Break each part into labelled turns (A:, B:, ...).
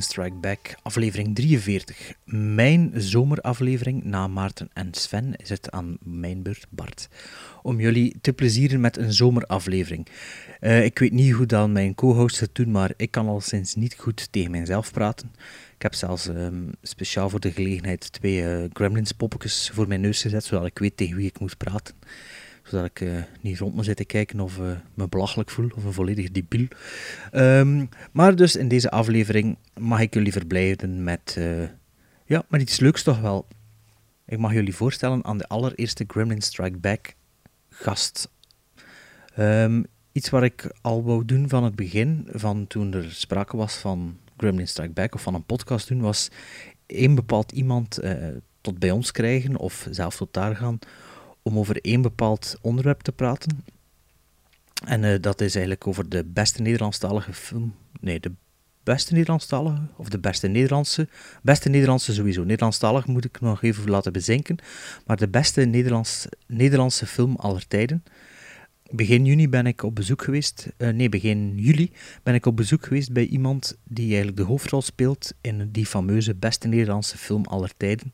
A: Strike Back, aflevering 43. Mijn zomeraflevering na Maarten en Sven is het aan mijn beurt, Bart, om jullie te plezieren met een zomeraflevering. Eh, ik weet niet hoe dan mijn co-hosts het doen, maar ik kan al sinds niet goed tegen mijzelf praten. Ik heb zelfs ehm, speciaal voor de gelegenheid twee uh, Gremlins poppetjes voor mijn neus gezet, zodat ik weet tegen wie ik moet praten zodat ik uh, niet rond me zit te kijken of uh, me belachelijk voel of een volledig debiel. Um, maar dus in deze aflevering mag ik jullie verblijden met, uh, ja, met iets leuks toch wel. Ik mag jullie voorstellen aan de allereerste Gremlin Strike Back gast. Um, iets wat ik al wou doen van het begin, van toen er sprake was van Gremlin Strike Back of van een podcast doen, was één bepaald iemand tot bij ons krijgen of zelf tot daar gaan om over één bepaald onderwerp te praten. En uh, dat is eigenlijk over de beste Nederlandstalige film. Nee, de beste Nederlandstalige, of de beste Nederlandse. Beste Nederlandse sowieso. Nederlandstalig moet ik nog even laten bezinken. Maar de beste Nederlands, Nederlandse film aller tijden. Begin juni ben ik op bezoek geweest. Uh, nee, begin juli ben ik op bezoek geweest bij iemand die eigenlijk de hoofdrol speelt in die fameuze beste Nederlandse film aller tijden.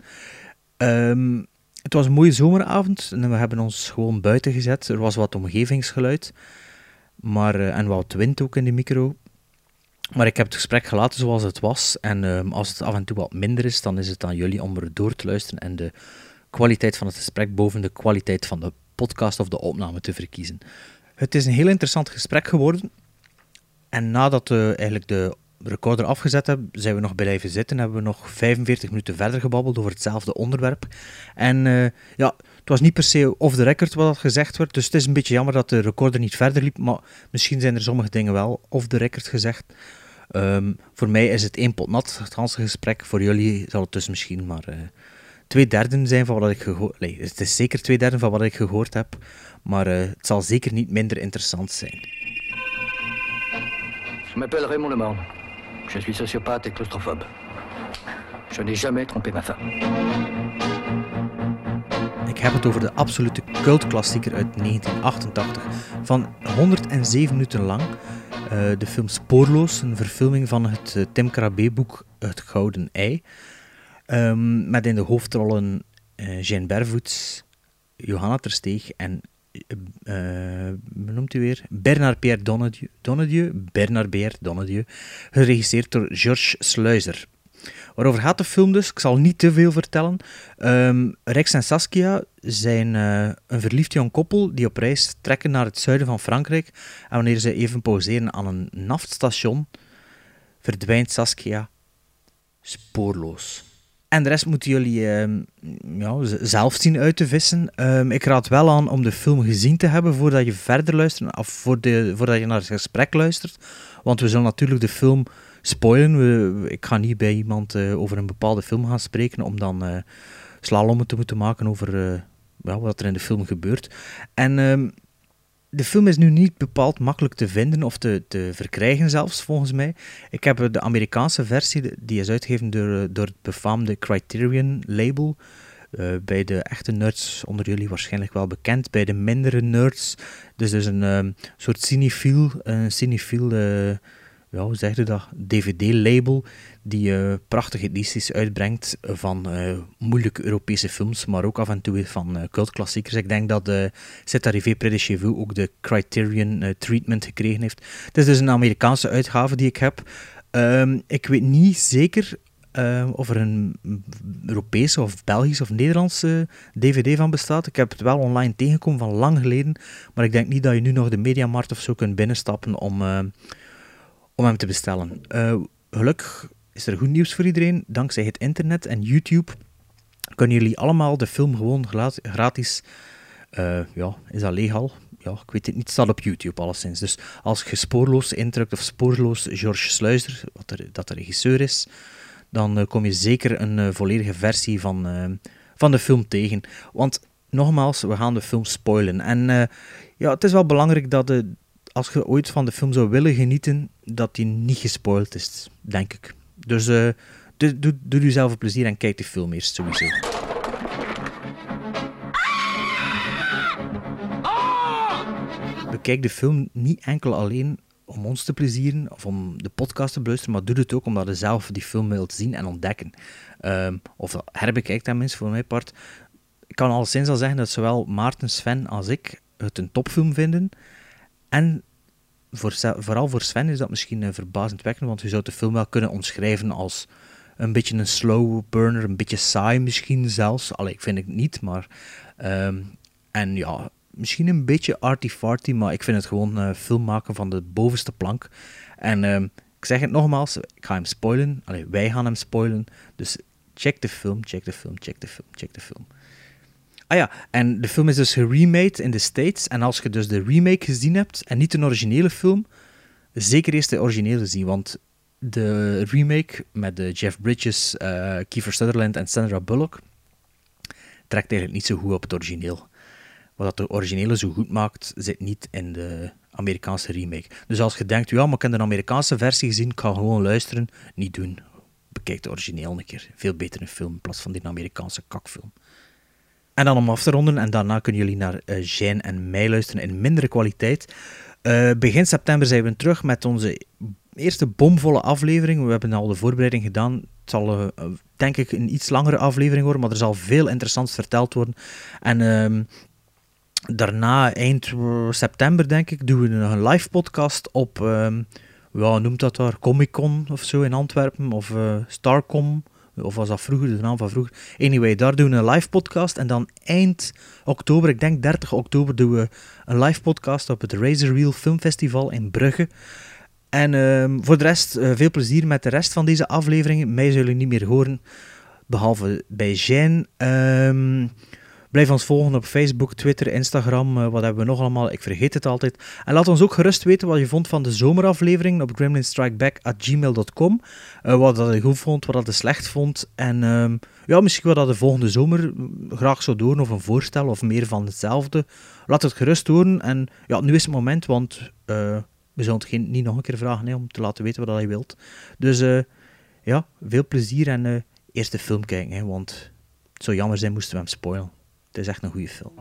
A: Um, het was een mooie zomeravond en we hebben ons gewoon buiten gezet. Er was wat omgevingsgeluid maar, uh, en wat wind ook in de micro. Maar ik heb het gesprek gelaten zoals het was. En uh, als het af en toe wat minder is, dan is het aan jullie om er door te luisteren en de kwaliteit van het gesprek boven de kwaliteit van de podcast of de opname te verkiezen. Het is een heel interessant gesprek geworden. En nadat uh, eigenlijk de recorder afgezet heb, zijn we nog blijven zitten. Hebben we nog 45 minuten verder gebabbeld over hetzelfde onderwerp. En uh, ja, het was niet per se off the record wat gezegd werd. Dus het is een beetje jammer dat de recorder niet verder liep. Maar misschien zijn er sommige dingen wel off the record gezegd. Um, voor mij is het één pot nat, het hele gesprek. Voor jullie zal het dus misschien maar uh, twee derden zijn van wat ik gehoord heb. Het is zeker twee derden van wat ik gehoord heb. Maar uh, het zal zeker niet minder interessant zijn.
B: Je m'appelle Raymond Le. Je suis sociopathe et claustrophobe. Je n'ai jamais trompé ma femme.
A: Ik heb het over de absolute cultklassieker uit 1988. Van 107 minuten lang. Uh, de film Spoorloos, een verfilming van het uh, Tim Krabbe-boek Het Gouden Ei. Um, met in de hoofdrollen uh, Jean Bervoets, Johanna Tersteeg en noemt u weer? Bernard Pierre Donnedieu, Donnedieu, Bernard Pierre Donnedieu, geregisseerd door Georges Sluizer. Waarover gaat de film dus? Ik zal niet te veel vertellen. Um, Rex en Saskia zijn uh, een verliefd jong koppel die op reis trekken naar het zuiden van Frankrijk. En wanneer ze even pauzeren aan een naftstation, verdwijnt Saskia spoorloos. En de rest moeten jullie uh, ja, zelf zien uit te vissen. Um, ik raad wel aan om de film gezien te hebben voordat je verder luistert, of voordat je naar het gesprek luistert. Want we zullen natuurlijk de film spoilen. We, ik ga niet bij iemand uh, over een bepaalde film gaan spreken om dan uh, slalommen te moeten maken over ja, wat er in de film gebeurt. En um, de film is nu niet bepaald makkelijk te vinden of te, te verkrijgen zelfs, volgens mij. Ik heb de Amerikaanse versie, die is uitgegeven door, door het befaamde Criterion label. Uh, bij de echte nerds onder jullie waarschijnlijk wel bekend. Bij de mindere nerds, dus, dus een um, soort cinefiel, een cinefiel uh, ja, hoe zeg je dat, DVD-label, die uh, prachtige edities uitbrengt van uh, moeilijke Europese films, maar ook af en toe van uh, cultklassiekers. Ik denk dat uh, C'est arrivé près de chez vous ook de Criterion treatment gekregen heeft. Het is dus een Amerikaanse uitgave die ik heb. Um, ik weet niet zeker of er een Europese of Belgische of Nederlandse DVD van bestaat. Ik heb het wel online tegengekomen van lang geleden, maar ik denk niet dat je nu nog de Mediamarkt of zo kunt binnenstappen om om hem te bestellen. Uh, gelukkig is er goed nieuws voor iedereen. Dankzij het internet en YouTube kunnen jullie allemaal de film gewoon gratis. Uh, ja, is dat legal? Ja, ik weet het niet. Staat op YouTube alleszins. Dus als je spoorloos indrukt of spoorloos George Sluizer, wat dat de regisseur is, dan uh, kom je zeker een volledige versie van, van de film tegen. Want nogmaals, we gaan de film spoilen. En eh, ja, het is wel belangrijk dat de, als je ooit van de film zou willen genieten, dat die niet gespoild is, denk ik. Dus uh, doe, doe, doe jezelf plezier en kijk de film eerst sowieso. Bekijk de film niet enkel alleen om ons te plezieren of om de podcast te beluisteren, maar doe het ook omdat je zelf die film wilt zien en ontdekken. Um, of herbekijkt tenminste, voor mijn part. Ik kan al sinds al zeggen dat zowel Maarten, Sven als ik het een topfilm vinden. En voor, vooral voor Sven is dat misschien uh, verbazendwekkend, want je zou de film wel kunnen omschrijven als een beetje een slow burner, een beetje saai misschien zelfs. Allee, ik vind het niet, maar... Um, en ja, misschien een beetje arty-farty, maar ik vind het gewoon uh, film maken van de bovenste plank. En uh, ik zeg het nogmaals, ik ga hem spoilen. Allee, wij gaan hem spoilen. Dus check de film, check de film, check de film, check de film. Ah ja, en de film is dus geremade in de States. En als je dus de remake gezien hebt en niet een originele film, zeker eerst de originele zien. Want de remake met de Jeff Bridges, uh, Kiefer Sutherland en Sandra Bullock trekt eigenlijk niet zo goed op het origineel. Wat de originele zo goed maakt, zit niet in de Amerikaanse remake. Dus als je denkt, ja, maar ik heb de Amerikaanse versie gezien, ik ga gewoon luisteren, niet doen. Bekijk de origineel een keer. Veel beter een film in plaats van die Amerikaanse kakfilm. En dan om af te ronden, en daarna kunnen jullie naar uh, Jane en mij luisteren in mindere kwaliteit. Uh, begin september zijn we terug met onze eerste bomvolle aflevering. We hebben al de voorbereiding gedaan. Het zal uh, denk ik een iets langere aflevering worden, maar er zal veel interessants verteld worden. En uh, daarna, eind september denk ik, doen we een live podcast op, uh, ja, noemt dat daar, Comic Con of zo in Antwerpen, of Starcom. Of was dat vroeger, de naam van vroeger? Anyway, daar doen we een live podcast. En dan eind oktober, ik denk 30 oktober, doen we een live podcast op het Razor Reel Film Festival in Brugge. En uh, voor de rest, uh, veel plezier met de rest van deze afleveringen. Mij zullen niet meer horen, behalve bij Jean. Um, Blijf ons volgen op Facebook, Twitter, Instagram. Uh, wat hebben we nog allemaal? Ik vergeet het altijd. En laat ons ook gerust weten wat je vond van de zomeraflevering op gremlinstrikeback.gmail.com. Uh, wat dat je goed vond, wat dat je slecht vond. En uh, ja, misschien wat dat de volgende zomer graag zou doen, of een voorstel, of meer van hetzelfde. Laat het gerust horen. En ja, nu is het moment, want we zullen het geen, niet nog een keer vragen om te laten weten wat je wilt. Dus ja, veel plezier en uh, eerst de film kijken, hè, want het zou jammer zijn moesten we hem spoilen. Het is echt een goede film.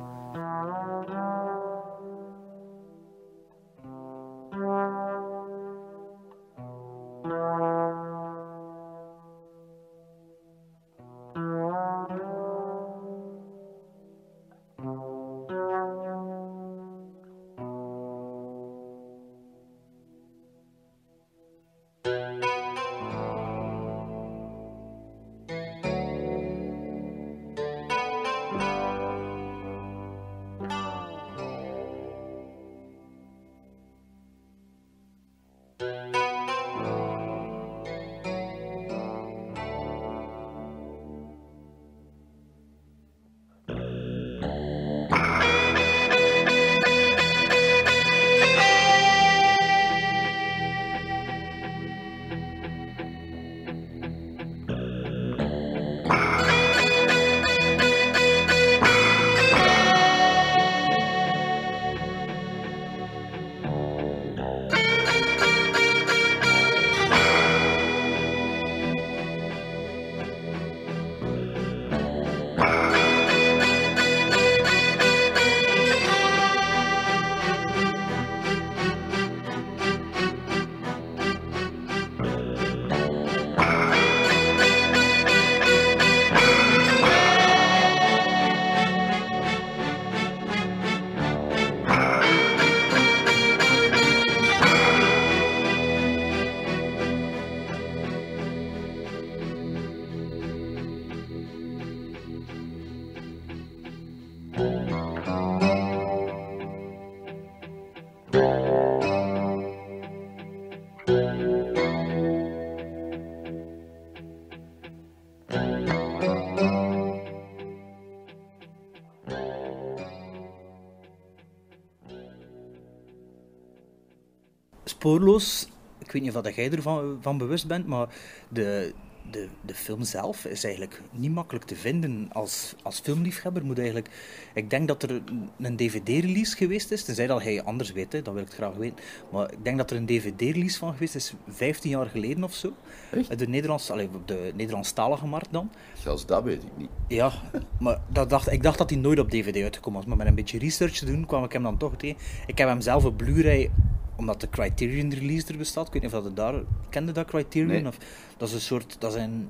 A: Spoorloos. Ik weet niet of dat jij ervan van bewust bent, maar de, de, de film zelf is eigenlijk niet makkelijk te vinden als, als filmliefhebber. Moet eigenlijk, ik denk dat er een- DVD-release geweest is, tenzij dat hij anders weet, hè, dat wil ik graag weten. Maar ik denk dat er een DVD-release van geweest is, 15 jaar geleden of zo.
C: Echt?
A: De, Nederlands, allee, op de Nederlandstalige markt dan.
C: Zelfs dat weet ik niet.
A: Ja, maar dat dacht, ik dacht dat hij nooit op DVD uitgekomen was. Maar met een beetje research te doen kwam ik hem dan toch tegen. Ik heb hem zelf op Blu-ray, omdat de Criterion release er bestaat. Ik weet niet of dat het daar... Kende dat Criterion?
C: Nee.
A: Of, dat is een soort... Dat zijn...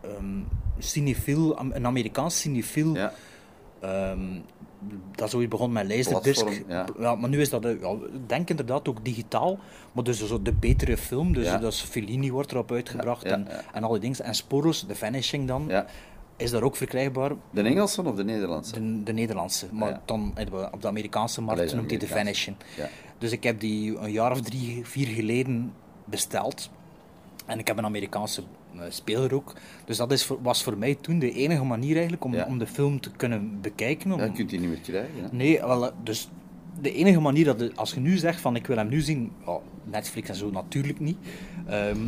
A: ehm cinefiel, een Amerikaans cinefiel.
C: Ja,
A: Ehm, dat is ooit begon met Laserdisc.
C: Ja.
A: Ja, maar nu is dat, eh, ja, ik denk inderdaad ook digitaal. Maar dus zo de betere film. Dus
C: Ja.
A: dat is Fellini wordt erop uitgebracht. En, en al die dingen. En Sporos, The Vanishing dan,
C: ja.
A: Is daar ook verkrijgbaar.
C: De Engelse of de Nederlandse?
A: De, de Nederlandse. Maar
C: Ja.
A: dan hebben we op de Amerikaanse markt
C: Allee, de
A: noemt hij
C: Amerikaanse.
A: Vanishing.
C: Ja.
A: Dus ik heb die een jaar of drie, vier geleden besteld. En ik heb een Amerikaanse eh, speler ook. Dus dat is was voor mij toen de enige manier eigenlijk om,
C: Ja.
A: om de film te kunnen bekijken. Om,
C: Ja, je kunt die niet meer krijgen. Hè?
A: Nee, wel, eh, dus de enige manier dat de- als je nu zegt van ik wil hem nu zien, ja, Netflix en zo natuurlijk niet. Ehm,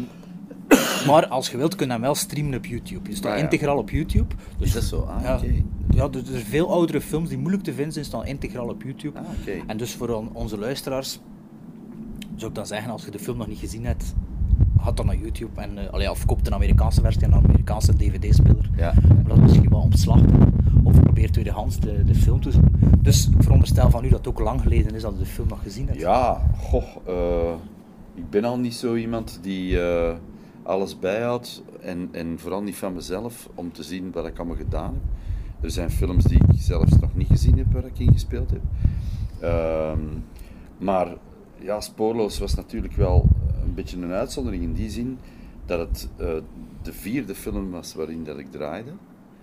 A: maar als je wilt, kun je hem wel streamen op YouTube. Je staat
C: Ah, ja.
A: integraal op YouTube. Dus
C: Is dat zo? Ah,
A: ja,
C: oké.
A: ja, dus er zijn veel oudere films die moeilijk te vinden zijn, staan integraal op YouTube.
C: Ah.
A: En dus voor on- onze luisteraars zou ik dan zeggen, als je de film nog niet gezien hebt, ga dan naar YouTube en allee, of koop een Amerikaanse versie en een Amerikaanse DVD-speler.
C: Ja.
A: Maar dat is misschien wel omslachtig. Of probeer tweedehands de, de film te zoeken. Dus ik veronderstel van u dat het ook lang geleden is dat u de film nog gezien hebt.
C: Ja, goh, eh, ik ben al niet zo iemand die eh, alles bijhoudt en, en vooral niet van mezelf om te zien wat ik allemaal gedaan heb. Er zijn films die ik zelfs nog niet gezien heb waar ik in gespeeld heb. Ehm, maar ja, Spoorloos was natuurlijk wel een beetje een uitzondering in die zin dat het eh, de vierde film was waarin dat ik draaide.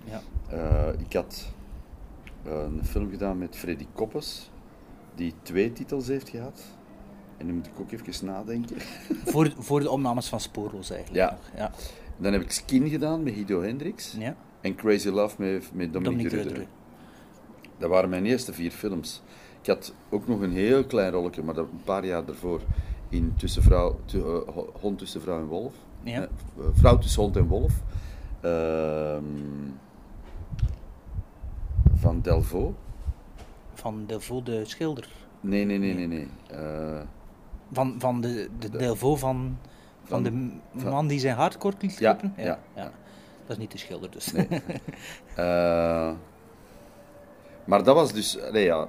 A: Ja.
C: Eh, ik had eh, een film gedaan met Freddy Koppes, die twee titels heeft gehad. En nu moet ik ook even nadenken.
A: Voor, voor de opnames van Spoorloos eigenlijk.
C: Ja.
A: ja.
C: Dan heb ik Skin gedaan met Guido Hendricks.
A: ja.
C: En Crazy Love met, met Dominique
A: Dominique
C: Rudder.
A: Rudder.
C: Dat waren mijn eerste vier films. Ik had ook nog een heel klein rolletje, maar dat een paar jaar daarvoor in tussen vrouw, tu- eh, ho- Hond tussen vrouw en wolf.
A: Ja.
C: Eh, vrouw tussen hond en wolf. Ehm, van Delvaux.
A: Van Delvaux de schilder.
C: Nee, nee, nee, nee. nee.
A: Van, van de, de Delvaux van, van,
C: Van-
A: de man die zijn hart kort liet
C: Ja, ja, ja.
A: Dat is niet de schilder dus.
C: Nee. Eh, maar dat was dus nee, ja,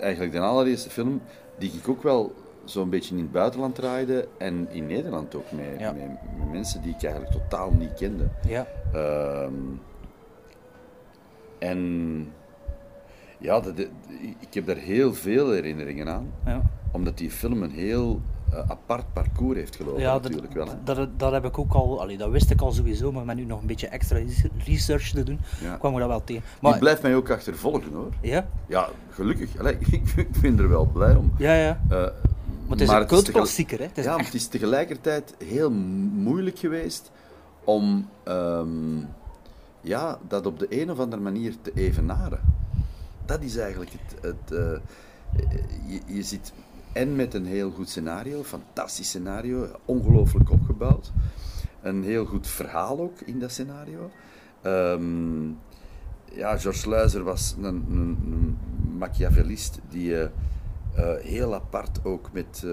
C: eigenlijk de allereerste film die ik ook wel zo'n beetje in het buitenland draaide en in Nederland ook met,
A: Ja.
C: met, met mensen die ik eigenlijk totaal niet kende.
A: ja.
C: Ehm, en ja, de- de- ik heb daar heel veel herinneringen aan,
A: ja.
C: omdat die film een heel eh, apart parcours heeft gelopen
A: Ja,
C: natuurlijk wel.
A: Dat, dat heb ik ook al, allee, dat wist ik al sowieso, maar met nu nog een beetje extra research te doen,
C: Ja.
A: kwam ik dat wel tegen.
C: Die
A: Maar,
C: blijft mij ook achtervolgen hoor.
A: ja,
C: Ja, gelukkig. Allee, ik ben er wel blij om.
A: ja, ja.
C: Eh,
A: Maar het is een
C: tegel-
A: cultklassieker, hè. Het is
C: ja, maar
A: echt-
C: het is tegelijkertijd heel mo- moeilijk geweest om ehm, ja, dat op de een of andere manier te evenaren. Dat is eigenlijk het... het eh, je, je zit en met een heel goed scenario, fantastisch scenario, ongelooflijk opgebouwd. Een heel goed verhaal ook in dat scenario. Ehm, ja, George Luizer was een, een, machiavellist die eh, eh, heel apart ook met,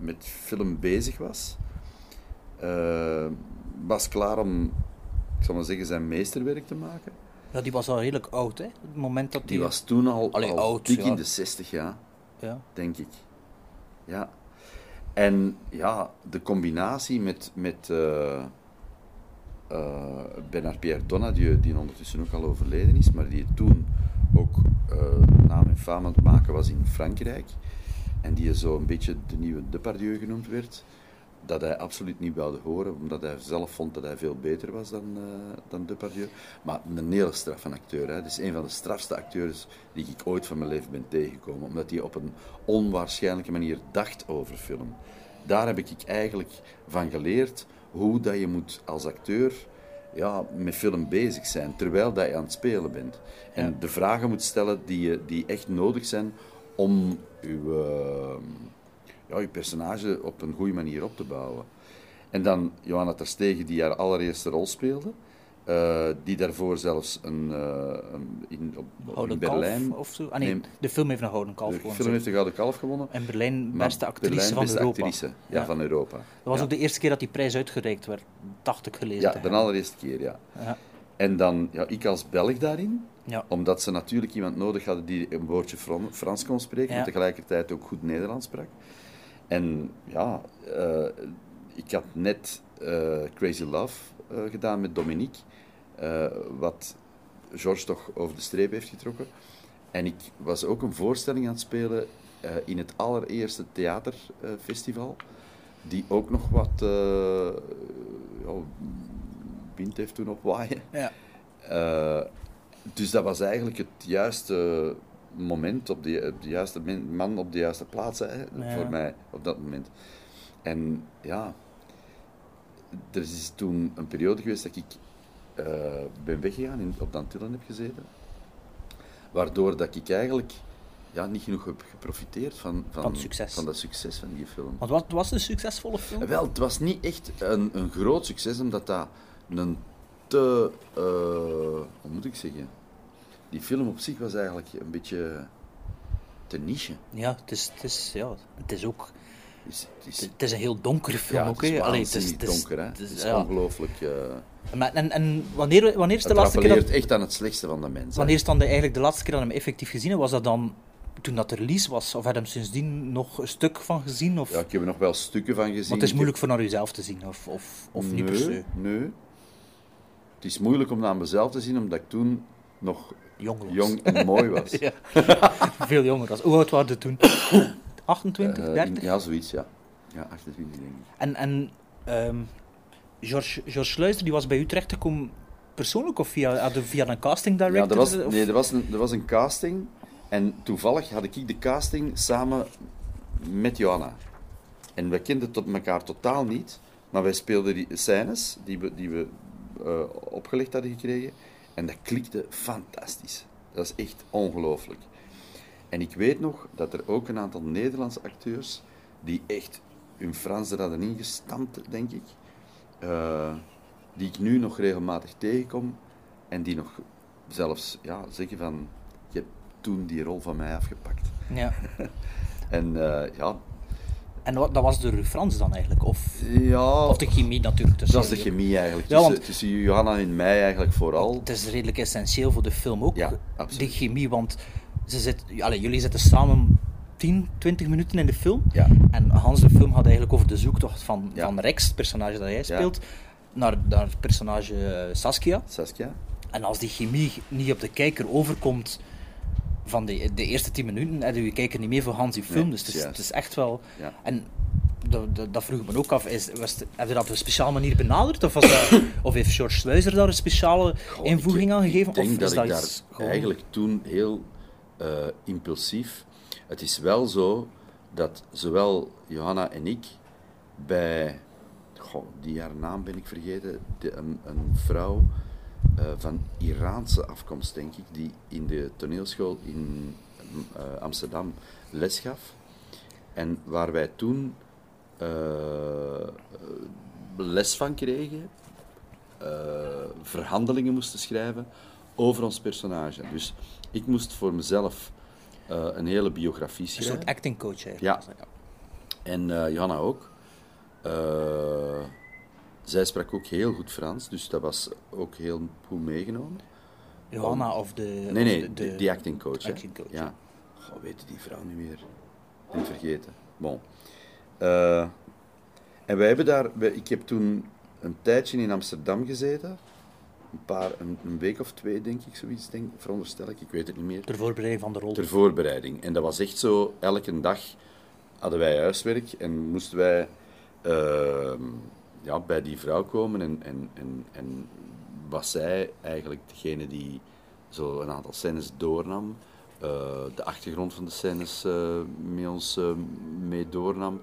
C: met film bezig was. Was klaar om, ik zal maar zeggen, zijn meesterwerk te maken.
A: Ja, die was al redelijk oud, hè. Het moment dat
C: Die was toen al,
A: Allee,
C: al
A: oud,
C: dik
A: ja.
C: in de 60 jaar,
A: Ja,
C: denk ik. Ja. En ja, de combinatie met, met eh, eh, Bernard Pierre Donadieu, die ondertussen ook al overleden is, maar die toen ook eh, naam en faam aan het maken was in Frankrijk. En die zo een beetje de nieuwe Depardieu genoemd werd. Dat hij absoluut niet wilde horen, omdat hij zelf vond dat hij veel beter was dan, eh dan Depardieu. Maar een hele straffe acteur. Hè. Het is een van de strafste acteurs die ik ooit van mijn leven ben tegengekomen. Omdat hij op een onwaarschijnlijke manier dacht over film. Daar heb ik eigenlijk van geleerd hoe dat je moet als acteur ja, met film bezig zijn, terwijl dat je aan het spelen bent. En
A: Ja.
C: de vragen moet stellen die, je- die echt nodig zijn om je, ja, je personage op een goede manier op te bouwen. En dan Johanna Terstegen, die haar allereerste rol speelde. eh, die daarvoor zelfs een, eh, een- in, op, in Berlijn...
A: Of zo? Ah nee,
C: Nee.
A: de film heeft een Gouden Kalf
C: de
A: gewonnen.
C: film heeft de Gouden Kalf gewonnen.
A: In Berlijn beste actrice
C: Berlijn
A: van
C: beste
A: Europa.
C: actrice, ja,
A: Ja.
C: van Europa.
A: Dat was
C: ja.
A: ook de eerste keer dat die prijs uitgereikt werd, dacht ik gelezen
C: Ja, de
A: hebben.
C: allereerste keer, ja.
A: Ja.
C: En dan, ja, ik als Belg daarin,
A: Ja.
C: omdat ze natuurlijk iemand nodig hadden die een woordje Fran- Frans kon spreken, maar tegelijkertijd ook goed Nederlands sprak. En ja, eh, ik had net eh, Crazy Love eh, gedaan met Dominique, wat George toch over de streep heeft getrokken. En ik was ook een voorstelling aan het spelen in het allereerste theaterfestival, die ook nog wat ja, wind heeft toen op waaien.
A: Ja.
C: Dus dat was eigenlijk het juiste moment, op de, de juiste man op de juiste plaats hè,
A: Ja.
C: voor mij op dat moment. En ja, er is toen een periode geweest dat ik eh, ben weggegaan en op Dantillen heb gezeten. Waardoor dat ik eigenlijk ja, niet genoeg heb geprofiteerd van, van,
A: Van succes.
C: van dat succes van die film.
A: Want wat was een succesvolle film?
C: Wel, het was niet echt een, een groot succes, omdat dat een te... eh, hoe moet ik zeggen? Die film op zich was eigenlijk een beetje te niche.
A: Ja, het is, het is, ja, het is ook...
C: Het is, het is,
A: Het is een heel donkere film
C: ja,
A: ook,
C: het is.
A: Allee,
C: waanzinnig
A: het is-
C: donker, hè?
A: het
C: Het
A: is-
C: is
A: ja.
C: ongelooflijk... eh,
A: Maar, en, en wanneer, wanneer is de
C: het
A: laatste keer dat...
C: rappelleert echt aan het slechtste van de mens. hè.
A: Wanneer is dan de, eigenlijk de laatste keer dat hem effectief gezien? Was dat dan toen dat de release was? Of heb je hem sindsdien nog een stuk van gezien? Of...
C: Ja, ik heb er nog wel stukken van gezien.
A: Want het is moeilijk voor naar jezelf te zien, of, of, of niet per se.
C: Nee. Het is moeilijk om naar mezelf te zien, omdat ik toen nog
A: Jong was.
C: jong en mooi was.
A: Ja. Veel jonger was. Hoe oud waren je toen? 28,
C: Eh,
A: 30?
C: in- ja, zoiets, ja. Ja, 28 denk ik.
A: En, en ehm, George, George Sluister, die was bij u terechtgekomen persoonlijk of via, via een casting director?
C: Ja, er was,
A: of-
C: nee, er was, een, er was een casting. En toevallig had ik de casting samen met Johanna. En wij kenden tot elkaar totaal niet. Maar wij speelden die scènes die we, die we eh, opgelegd hadden gekregen. En dat klikte fantastisch. Dat is echt ongelooflijk. En ik weet nog dat er ook een aantal Nederlandse acteurs die echt hun Frans er hadden ingestampt, denk ik. eh, die ik nu nog regelmatig tegenkom en die nog zelfs ja, zeggen van je hebt toen die rol van mij afgepakt.
A: Ja.
C: En eh, ja,
A: En dat was uw Frans dan eigenlijk? Of,
C: ja
A: of de chemie natuurlijk tussen
C: dat is de chemie eigenlijk.
A: Ja,
C: tussen,
A: want-
C: tussen Johanna en mij eigenlijk vooral.
A: Het is redelijk essentieel voor de film ook,
C: Ja, absoluut.
A: die chemie, want ze zit, allee, jullie zitten samen 10, 20 minuten in de film.
C: Ja.
A: En Hans de film gaat eigenlijk over de zoektocht van,
C: Ja.
A: van Rex, het personage dat jij speelt, naar, naar het personage eh, Saskia.
C: Saskia?
A: En als die chemie niet op de kijker overkomt van de, de eerste 10 minuten, heb je je kijker niet meer voor Hans die film.
C: Nee,
A: dus het is, het is echt wel...
C: Ja.
A: En dat, dat, dat vroeg ik me ook af, is, was het- heb je dat op een speciale manier benaderd? Of, was dat, of heeft George Sluizer daar een speciale
C: Goh,
A: invoeging
C: ik-
A: aan gegeven?
C: Ik denk
A: of
C: dat
A: is dat
C: ik daar
A: gewoon-
C: eigenlijk toen heel eh, impulsief... Het is wel zo dat zowel Johanna en ik bij... Goh, die haar naam ben ik vergeten. De, een, een vrouw eh, van Iraanse afkomst, denk ik, die in de toneelschool in eh, Amsterdam les gaf. En waar wij toen eh, les van kregen, verhandelingen moesten schrijven over ons personage. Dus ik moest voor mezelf een hele biografie
A: Een
C: schrijven.
A: soort acting coach eigenlijk.
C: Ja. En Johanna ook. Eh, zij sprak ook heel goed Frans, dus dat was ook heel goed meegenomen.
A: Johanna of de...
C: Nee,
A: de,
C: die, die acting coach.
A: acting coach,
C: Ja. Goh, weet die vrouw nu weer? Niet vergeten. Bon. Eh, en wij hebben daar... wij- ik heb toen een tijdje in Amsterdam gezeten. Een paar, een, een week of twee, denk ik, zoiets, denk, veronderstel ik. Ik weet het niet meer.
A: Ter voorbereiding van de rol.
C: Ter voorbereiding. En dat was echt zo, elke dag hadden wij huiswerk en moesten wij ehm, ja, bij die vrouw komen. En, en, en, en was zij eigenlijk degene die zo een aantal scènes doornam. eh, de achtergrond van de scènes eh, met ons eh, mee doornam.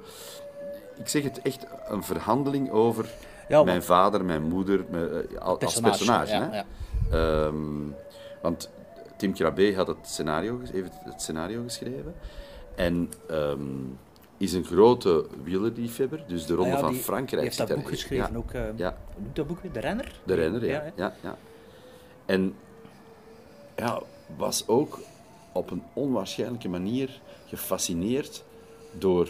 C: Ik zeg het echt een verhandeling over
A: Ja,
C: mijn vader, mijn moeder, mijn, als
A: Personage,
C: personage.
A: ja,
C: hè?
A: ja.
C: Ehm, want Tim Krabbe had het scenario, heeft het scenario geschreven. En ehm, is een grote wielerliefhebber, dus de Ronde
A: Ah ja,
C: van Frankrijk
A: heeft
C: zit
A: dat boek geschreven
C: ja,
A: ook. eh,
C: Ja,
A: noemt dat boek weer? De renner?
C: de renner, ja. ja, ja. En ja, was ook op een onwaarschijnlijke manier gefascineerd door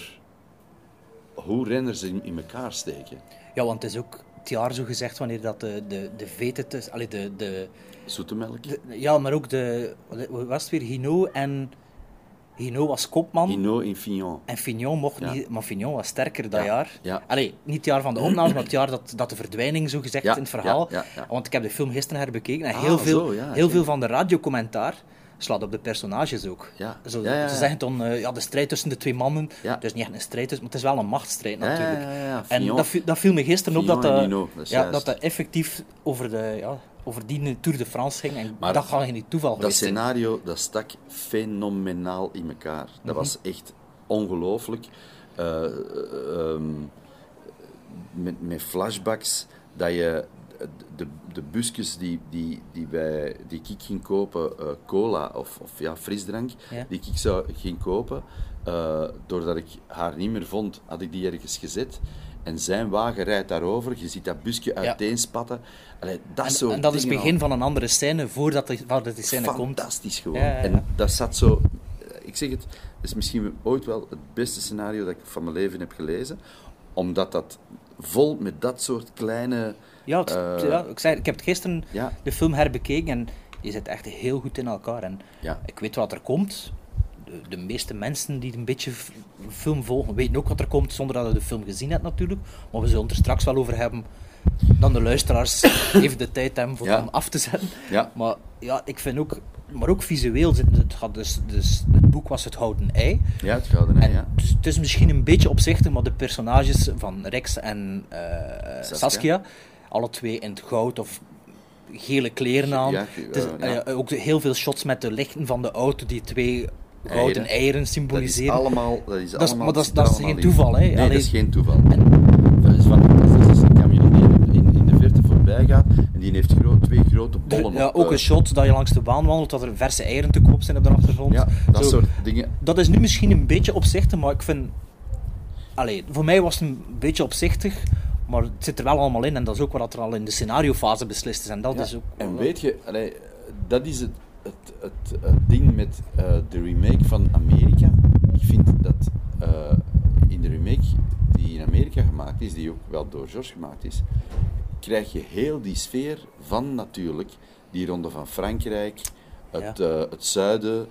C: hoe renners in, in elkaar steken.
A: Ja, want het is ook het jaar zo gezegd wanneer dat de, de, de. Allee, de, de,
C: Zoetemelk.
A: de- ja, maar ook de... Wat was het weer? Hinault en... Hinault was kopman.
C: Hinault in Fignon.
A: En Fignon mocht
C: Ja.
A: niet... Maar Fignon was sterker dat
C: Ja,
A: jaar.
C: ja.
A: Allee, niet het jaar van de opnames, maar het jaar dat, dat de verdwijning zo gezegd in het verhaal. Want ik heb de film gisteren herbekeken en
C: Ah,
A: heel, veel,
C: zo,
A: heel veel van de radiocommentaar slaat op de personages ook.
C: Ja,
A: Zo. Ze zeggen dan, eh, ja, de strijd tussen de twee mannen,
C: Ja.
A: het is niet echt een strijd, maar het is wel een machtsstrijd natuurlijk.
C: ja, ja,
A: En dat, dat viel me gisteren op
C: Fignon
A: dat
C: en
A: dat, ja,
C: juist.
A: dat dat effectief over, de, ja, over die Tour de France ging. En
C: Maar
A: dat gaat geen toeval
C: Dat
A: geweest zijn.
C: scenario, dat stak fenomenaal in elkaar. Dat was echt ongelooflijk. Eh, eh, ehm, met, met flashbacks, dat je de, de busjes die, die, die, wij, die ik ging kopen, eh, cola of, of ja, frisdrank,
A: Ja.
C: die ik zou ging kopen, doordat ik haar niet meer vond, had ik die ergens gezet. En zijn wagen rijdt daarover, je ziet dat busje uiteenspatten. Allee, dat
A: En,
C: soort
A: en dat is het begin
C: al.
A: van een andere scène, voordat die, voordat die scène komt.
C: Fantastisch gewoon. En dat zat zo... Ik zeg het, het is misschien ooit wel het beste scenario dat ik van mijn leven heb gelezen. Omdat dat vol met dat soort kleine...
A: Ja, het-
C: eh,
A: ja, ik, zei, ik heb gisteren
C: Ja.
A: de film herbekeken en je zit echt heel goed in elkaar. En
C: Ja.
A: ik weet wat er komt. De, meeste mensen die een beetje film volgen, weten ook wat er komt zonder dat je de film gezien hebt natuurlijk. Maar we zullen het er straks wel over hebben. Dan de luisteraars even de tijd hebben voor
C: Ja.
A: hem af te zetten.
C: Ja.
A: Maar ja, ik vind ook, maar ook visueel, het, gaat dus, dus, het boek was het Houten Ei.
C: Ja, het gouden ei, ja.
A: het is misschien een beetje opzichtig, maar de personages van Rex en eh, Saskia.
C: Saskia.
A: alle twee in het goud of gele kleren aan.
C: Ja,
A: Het is,
C: eh, ja.
A: eh, ook heel veel shots met de lichten van de auto die twee gouden
C: Eieren.
A: eieren
C: Dat is
A: symboliseren.
C: allemaal... Dat is allemaal
A: maar dat is- dat is geen toeval, hè?
C: Nee,
A: Allee-
C: dat is geen toeval. Dat is van, dat is een camion die in, in de verte voorbij gaat en die heeft gro- twee grote
A: De-
C: bollen
A: ja,
C: op,
A: ook
C: eh,
A: een shot dat je langs de baan wandelt, dat er verse eieren te koop zijn op de achtergrond.
C: Ja, dat
A: Zo.
C: soort dingen.
A: Dat is nu misschien een beetje opzichtig, maar ik vind... Allee, voor mij was het een beetje opzichtig, maar het zit er wel allemaal in. En dat is ook wat er al in de scenariofase beslist is. En dat
C: Ja,
A: is ook...
C: En weet je, allee, dat is het, het, het, het ding met eh, de remake van Amerika. Ik vind dat eh, in de remake die in Amerika gemaakt is, die ook wel door George gemaakt is, krijg je heel die sfeer van natuurlijk die ronde van Frankrijk, het,
A: Ja.
C: eh, het zuiden,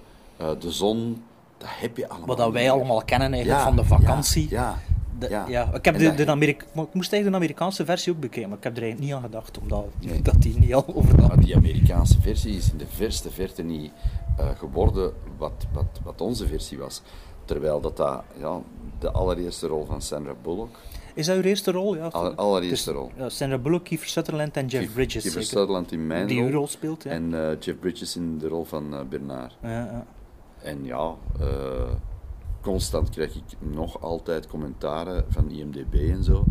C: de zon. Dat heb je allemaal.
A: Wat dat wij allemaal kennen eigenlijk
C: Ja,
A: van de vakantie.
C: Ja,
A: De-
C: ja,
A: ja. Ik, heb de, de Amerika maar ik moest eigenlijk de Amerikaanse versie ook bekijken, maar ik heb er eigenlijk niet aan gedacht, omdat
C: Nee.
A: dat die niet al overnam.
C: Maar die Amerikaanse versie is in de verste verte niet eh, geworden wat, wat, wat onze versie was. Terwijl dat, dat ja, de allereerste rol van Sandra Bullock,
A: Is dat uw eerste rol? Ja.
C: aller, allereerste rol.
A: Ja, Sandra Bullock, Kiefer Sutherland en Jeff
C: Kiefer-
A: Bridges.
C: Kiefer
A: zeker?
C: Sutherland in mijn
A: Die uw
C: rol.
A: rol speelt, ja.
C: En eh, Jeff Bridges in de rol van eh, Bernard.
A: Ja, ja.
C: En ja, eh, constant krijg ik nog altijd commentaren van IMDB en zo.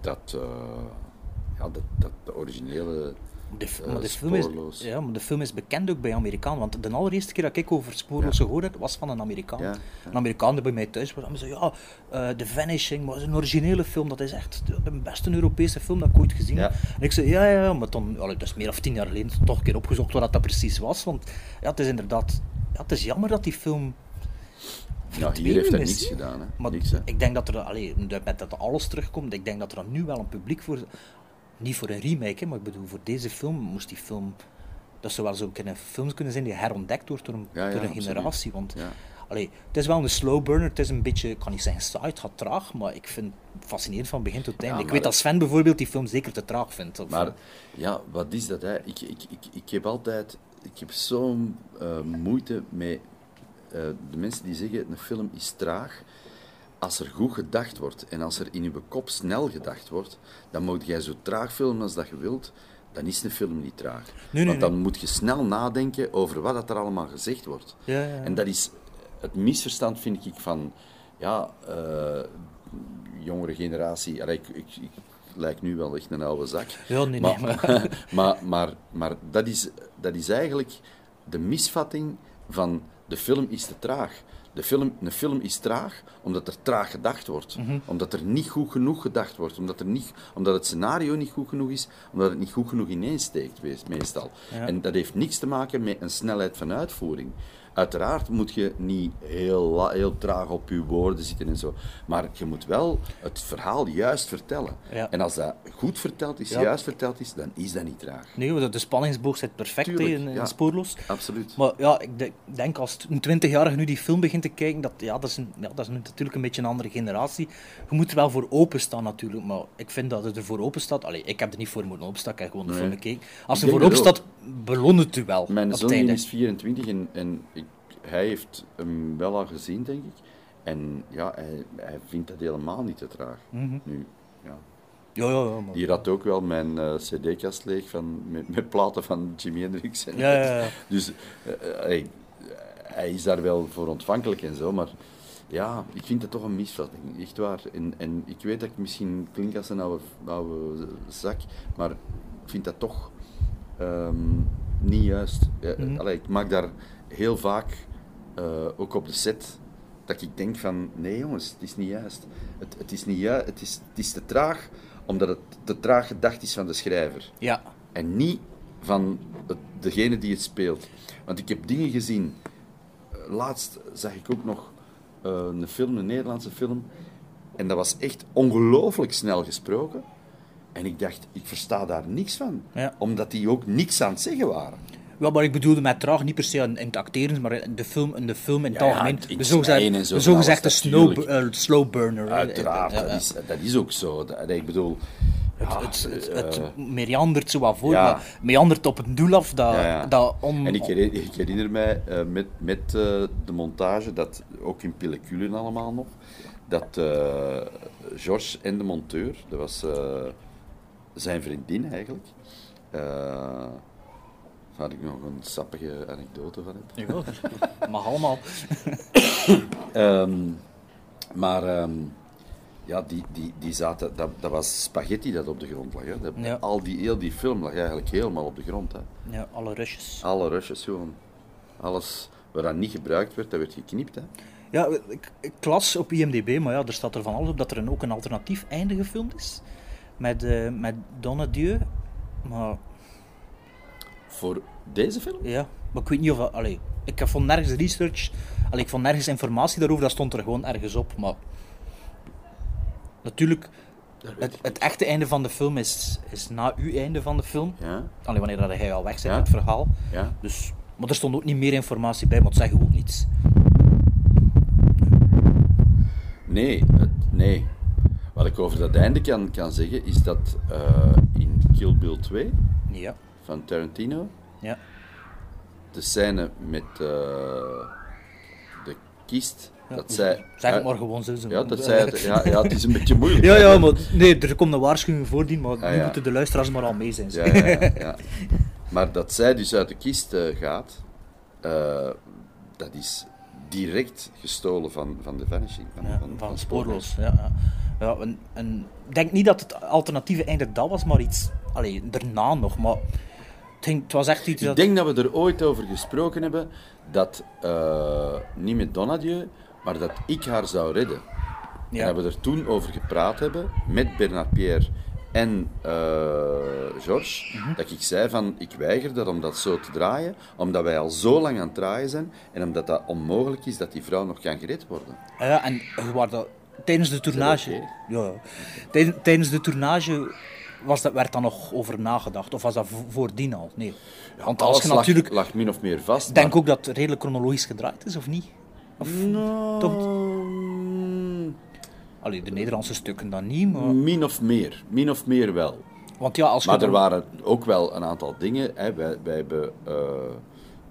C: Dat, eh, ja, dat, dat de originele.
A: De,
C: Eh,
A: maar de film is,
C: spoorloos.
A: ja, maar de film is bekend ook bij Amerikanen. Want de allereerste keer dat ik over Spoorloos
C: Ja.
A: gehoord heb, was van een Amerikaan.
C: Ja, ja.
A: Een Amerikaan die bij mij thuis was. En zei, ja, eh The Vanishing, maar is een originele film. Dat is echt de beste Europese film dat ik ooit gezien heb. En ik zei, ja, ja, ja. Maar dan, allee, dat is meer dan tien jaar geleden, toch een keer opgezocht wat dat precies was. Want ja, het is inderdaad... Ja, het is jammer dat die film...
C: Ja, hier heeft hij niks gedaan. Hè.
A: Maar
C: niks, hè.
A: ik denk dat er, allee, met dat alles terugkomt, ik denk dat er nu wel een publiek voor, niet voor een remake, hè, maar ik bedoel, voor deze film moest die film, dat zou wel zo kunnen films kunnen zijn die herontdekt wordt door een,
C: Ja, ja,
A: door een generatie. Want allee, het is wel een slow burner, het is een beetje, ik kan niet zeggen saai, het gaat traag, maar ik vind het fascinerend van begin tot einde. Ik weet dat Sven bijvoorbeeld die film zeker te traag vindt. Of,
C: Maar ja, wat is dat? Hè? Ik, ik, ik, ik heb altijd ik heb zo'n eh, moeite met de mensen die zeggen een film is traag. Als er goed gedacht wordt en als er in je kop snel gedacht wordt, dan moet jij zo traag filmen als dat je wilt. Dan is een film niet traag.
A: nee,
C: Want dan
A: nee.
C: moet je snel nadenken over wat dat er allemaal gezegd wordt.
A: Ja, ja, ja.
C: En dat is het misverstand, vind ik, van ja, eh, jongere generatie. Allee, ik, ik, ik lijk nu wel echt een oude zak.
A: Ja, nee, nee,
C: maar,
A: maar-
C: maar, maar, maar dat, is, dat is eigenlijk de misvatting van de film is te traag. De film, een film is traag omdat er traag gedacht wordt.
A: Mhm.
C: Omdat er niet goed genoeg gedacht wordt. Omdat, er niet, omdat het scenario niet goed genoeg is. Omdat het niet goed genoeg ineensteekt, meestal.
A: Ja.
C: En dat heeft niks te maken met een snelheid van uitvoering. Uiteraard moet je niet heel, heel traag op je woorden zitten en zo. Maar je moet wel het verhaal juist vertellen.
A: Ja.
C: En als dat goed verteld is,
A: Ja.
C: juist verteld is, dan is dat niet traag.
A: Nee, want de spanningsboog zit perfect
C: Tuurlijk,
A: in, in
C: ja.
A: Spoorloos.
C: Absoluut.
A: Maar ja, ik de- denk als een twintigjarige nu die film begint te kijken, dat, ja, dat, is een, ja, dat is natuurlijk een beetje een andere generatie. Je moet er wel voor openstaan natuurlijk, maar ik vind dat het er voor open staat. Allee, ik heb er niet voor moeten openstaan, ik heb gewoon de
C: Nee.
A: film gekeken. Als je voor open staat, beloont het u wel.
C: Mijn zoon is 24 en, en hij heeft hem wel al gezien, denk ik. En ja, hij, hij vindt dat helemaal niet te traag.
A: Mhm.
C: Nu, ja.
A: Ja, ja, ja. Maar...
C: Die had ook wel mijn eh, cd-kast leeg van, met, met platen van Jimi Hendrix. En,
A: Ja, ja, ja.
C: Dus eh, eh, hij, hij is daar wel voor ontvankelijk en zo, maar ja, ik vind het toch een misvatting, echt waar. En, en ik weet dat ik misschien klink als een oude, oude zak, maar ik vind dat toch ehm, niet juist. Allee, ik maak daar heel vaak, eh, ook op de set, dat ik denk van, nee jongens, het is niet juist. Het, het is niet juist, het is, het is te traag, omdat het te traag gedacht is van de schrijver.
A: ja.
C: En niet van het- degene die het speelt. Want ik heb dingen gezien. Eh, Laatst zag ik ook nog eh, een film, een Nederlandse film. En dat was echt ongelooflijk snel gesproken. En ik dacht, ik versta daar niks van.
A: Ja.
C: Omdat die ook niks aan het zeggen waren.
A: Ja, maar ik bedoelde met traag niet per se in, het acteren, maar in de film, in, de film in het
C: Ja, ja,
A: algemeen.
C: in
A: de zogezegde,
C: zo
A: de zogezegde snow, eh, slow burner.
C: Uiteraard,
A: Ja, ja.
C: Dat, is, dat is ook zo. Dat, ik bedoel... ja,
A: het, het,
C: eh,
A: het meandert zo wat voor,
C: ja.
A: maar meandert op een doel af dat,
C: Ja, ja.
A: dat on...
C: En ik herinner, ik herinner mij eh, met, met eh, de montage, dat ook in pelliculen allemaal nog, dat George en de monteur, dat was zijn vriendin eigenlijk, eh, waar ik nog een sappige anekdote van heb.
A: Ja, mag allemaal.
C: Ehm, maar ehm, ja, die, die, die zaten, dat, dat was spaghetti dat op de grond lag. Hè. Dat-
A: Ja.
C: Al die, heel die film lag eigenlijk helemaal op de grond. Hè.
A: Ja, alle rushes.
C: Alle rushes gewoon. Alles wat dat niet gebruikt werd, dat werd geknipt. Hè.
A: Ja, ik, ik las op IMDb, maar ja, er staat er van alles op dat er een, ook een alternatief einde gefilmd is. Met, eh met Donadieu. Maar
C: Voor deze film?
A: ja, maar ik weet niet of... dat- Allee, ik heb vond nergens research... Allee, ik vond nergens informatie daarover, dat stond er gewoon ergens op. Maar natuurlijk, het, het echte einde van de film is, is na uw einde van de film.
C: Ja,
A: Alleen wanneer dat hij al weg bent
C: Ja.
A: met het verhaal.
C: ja.
A: Dus, maar er stond ook niet meer informatie bij, maar het zeggen ook niets.
C: Nee, het- nee. Wat ik over dat einde kan, kan zeggen, is dat eh, in Kill Bill 2
A: Ja,
C: van Tarantino,
A: ja.
C: de scène met eh, de kist,
A: Ja,
C: dat
A: dus
C: zij...
A: Zeg het maar gewoon zo.
C: Ja, dat zij, ja, ja, het is een beetje moeilijk.
A: Ja, ja, maar nee, er komt een waarschuwing voordien, maar
C: Ah,
A: nu
C: ja.
A: moeten de luisteraars maar al mee zijn.
C: Ja, ja, ja, ja. Maar dat zij dus uit de kist eh, gaat, eh, dat is direct gestolen van, van The Vanishing. Van, van,
A: van spoorloos. Ja, ja. Ja, en, en ik denk niet dat het alternatieve einde dat was, maar iets allee, daarna nog. Maar ging- het was echt iets
C: Ik
A: dat...
C: denk dat we er ooit over gesproken hebben, dat, eh, niet met Donadieu, maar dat ik haar zou redden.
A: Ja.
C: En dat we er toen over gepraat hebben, met Bernard Pierre en eh Georges,
A: Mhm.
C: dat ik zei van, ik weiger dat om dat zo te draaien, omdat wij al zo lang aan het draaien zijn, en omdat dat onmogelijk is dat die vrouw nog kan gered worden.
A: Ja, en was dat, tijdens de tournage... Ja, tijdens de tournage was dat, werd daar nog over nagedacht, of was dat vo- voordien al? Nee. Want als
C: Alles
A: je
C: lag-
A: natuurlijk...
C: lag, min of meer vast.
A: Ik denk
C: maar-
A: ook dat het redelijk chronologisch gedraaid is, of niet? Of, toch?
C: Mm,
A: Allee, de Nederlandse stukken dan niet, maar...
C: Min of meer, min of meer wel.
A: Want ja, als
C: Maar er waren ook wel een aantal dingen. Hè. Wij, wij hebben eh,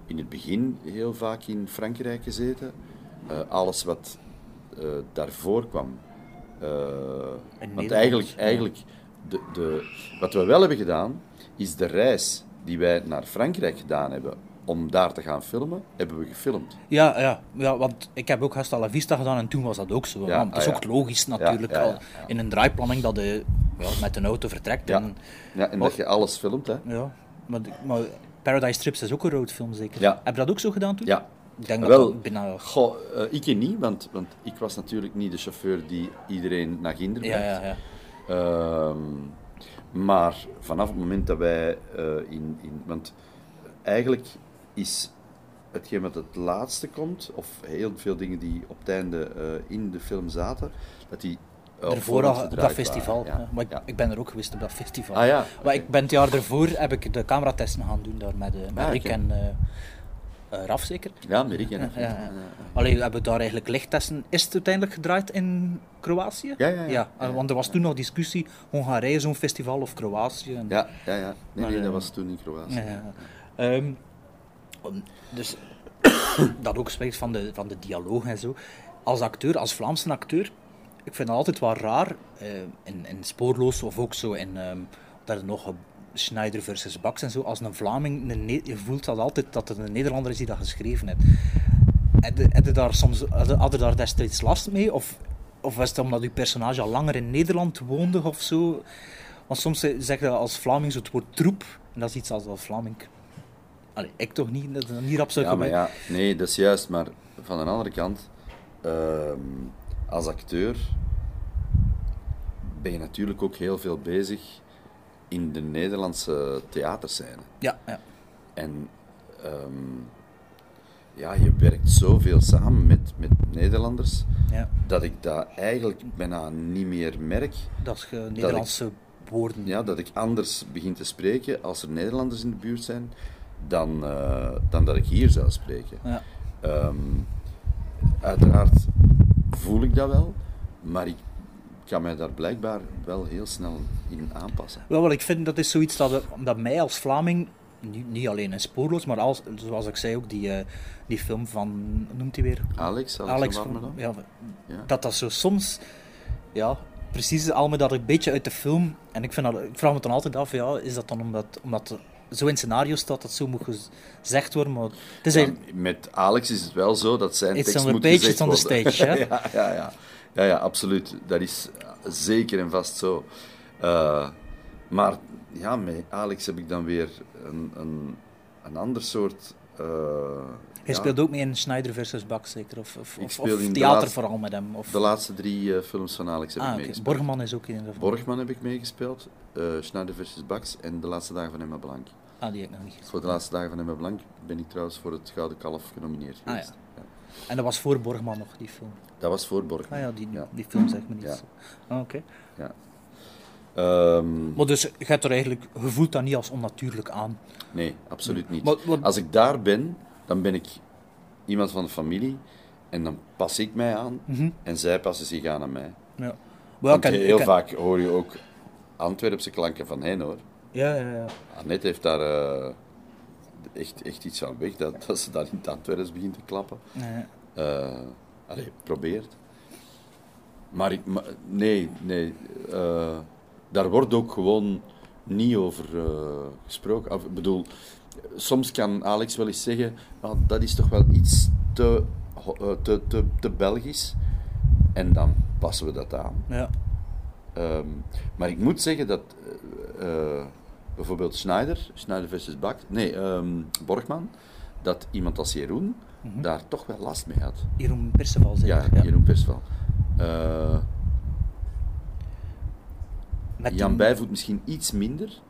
C: in het begin heel vaak in Frankrijk gezeten. Eh, alles wat eh, daarvoor kwam. Want eigenlijk,
A: ja.
C: De, de, wat we wel hebben gedaan, is de reis die wij naar Frankrijk gedaan hebben om daar te gaan filmen, hebben we gefilmd.
A: Ja, ja, ja, want ik heb ook Hasta la Vista gedaan en toen was dat ook zo.
C: Ja,
A: want het is
C: ah,
A: ook
C: ja.
A: logisch natuurlijk
C: Ja,
A: in een draaiplanning dat je met een auto vertrekt.
C: Ja,
A: En,
C: ja en dat je alles filmt. Hè.
A: ja, maar, maar Paradise Trips is ook een roadfilm zeker?
C: Ja.
A: Heb je dat ook zo gedaan toen?
C: Ja,
A: Ik denk dat
C: Wel,
A: dat bijna...
C: goh, eh, ik niet, want, want ik was natuurlijk niet de chauffeur die iedereen naar Ginder bracht.
A: ja, ja.
C: Ehm, maar vanaf het moment dat wij eh, in, in. Want eigenlijk is hetgeen wat het laatste komt, of heel veel dingen die op het einde eh, in de film zaten, dat die. eh,
A: al op dat festival. ja. Maar ik,
C: ja.
A: ik ben er ook geweest op dat festival.
C: Ah ja.
A: Maar ik ben het jaar ervoor heb ik de cameratesten gaan doen daar met, met
C: Ah,
A: Rick en Raf zeker.
C: Ja, en
A: Ja, ja, ja. Alleen hebben we daar eigenlijk lichttesten. Is het uiteindelijk gedraaid in Kroatië?
C: Ja, ja, ja.
A: eh, want er was toen nog discussie, Hongarije zo'n festival of Kroatië. En,
C: Ja, ja, ja. Nee, nee, dat
A: eh,
C: was toen in Kroatië.
A: Om- dus dat ook spreekt van de, van de dialoog en zo. Als acteur, als Vlaamse acteur, ik vind het altijd wel raar, eh, in, in Spoorloos of ook zo in, ehm dat er nog Schneider versus Bax en zo, als een Vlaming, een Ne- je voelt dat altijd dat het een Nederlander is die dat geschreven heeft. Had je- daar soms, had daar destijds last mee? Of, of was het omdat uw personage al langer in Nederland woonde of zo? Want soms zeg je als Vlaming zo het woord troep, en dat is iets als, als Vlaming. Allee, ik toch niet, dat is niet rap zou
C: Ja, maar ja, nee, dat is juist. Maar van de andere kant, ehm, als acteur ben je natuurlijk ook heel veel bezig in de Nederlandse theaterscène.
A: Ja, ja.
C: En ehm, ja, je werkt zoveel samen met, met Nederlanders,
A: ja.
C: dat ik dat eigenlijk bijna niet meer merk.
A: Dat je Nederlandse woorden.
C: Ja, dat ik anders begin te spreken als er Nederlanders in de buurt zijn, dan, eh, dan dat ik hier zou spreken.
A: Ja.
C: Ehm, uiteraard voel ik dat wel, maar ik kan mij daar blijkbaar wel heel snel in aanpassen.
A: Wel, wat ik vind, dat is zoiets dat, dat mij als Vlaming, niet, niet alleen in Spoorloos, maar als, zoals ik zei ook, die, eh, die film van, noemt hij weer?
C: Alex, Alex,
A: Alex
C: van
A: ja,
C: Ja.
A: dat dat zo soms, ja, precies al me dat een beetje uit de film, en ik, vind dat, ik vraag me dan altijd af, ja, is dat dan omdat, omdat zo in scenario's staat dat zo moet gezegd worden, maar het is
C: Ja, met Alex is het wel zo dat zijn tekst moet gezegd
A: it's on the stage, hè?
C: ja, ja, ja. Ja, ja, absoluut. Dat is zeker en vast zo. Eh, maar ja, met Alex heb ik dan weer een, een, een ander soort... eh,
A: hij
C: ja,
A: speelt ook mee in Schneider versus Bak zeker, of, of, of,
C: de
A: theater
C: laatste-
A: vooral met hem. Of,
C: De laatste drie eh, films van Alex heb
A: ah,
C: ik
A: oké.
C: meegespeeld.
A: Borgman is ook in geval.
C: Borgman heb ik meegespeeld, Schneider vs. Bax en De Laatste Dagen van Emma Blank.
A: Ah, die heb ik nog niet gezien.
C: Voor De Laatste Dagen van Emma Blank ben ik trouwens voor het Gouden Kalf genomineerd
A: Ah,
C: geweest. Ja.
A: En dat was voor Borgman nog, die film.
C: Dat was voor Borgman.
A: Ah ja, die,
C: Ja.
A: die film zegt me niet.
C: Ja.
A: Ah, oké.
C: Ja. Ehm,
A: Maar dus, je er eigenlijk, je voelt dat niet als onnatuurlijk aan.
C: nee, absoluut niet.
A: Maar- maar-
C: Als ik daar ben, dan ben ik iemand van de familie en dan pas ik mij aan en zij passen zich aan aan mij.
A: Ja. Ken-
C: heel vaak hoor je ook Antwerpse klanken van hen hoor.
A: Ja, ja, ja.
C: Annette heeft daar eh, echt, echt iets aan weg, dat, dat ze dan in het Antwerps begint te klappen.
A: Nee.
C: Eh allee, probeert. Maar ik, maar- nee, nee. eh, daar wordt ook gewoon niet over eh, gesproken. Of, ik bedoel, soms kan Alex wel eens zeggen, "Ah, dat is toch wel iets te, eh, te, te, te Belgisch. En dan passen we dat aan.
A: Ja.
C: Ehm, maar ik moet zeggen dat bijvoorbeeld Schneider, Schneider versus Bak, nee, ehm, Borgman, dat iemand als Jeroen daar toch wel last mee had.
A: Jeroen Perceval zei
C: Ja,
A: ja.
C: Jeroen Persval. Eh
A: Met
C: Jan Bijvoet misschien iets minder,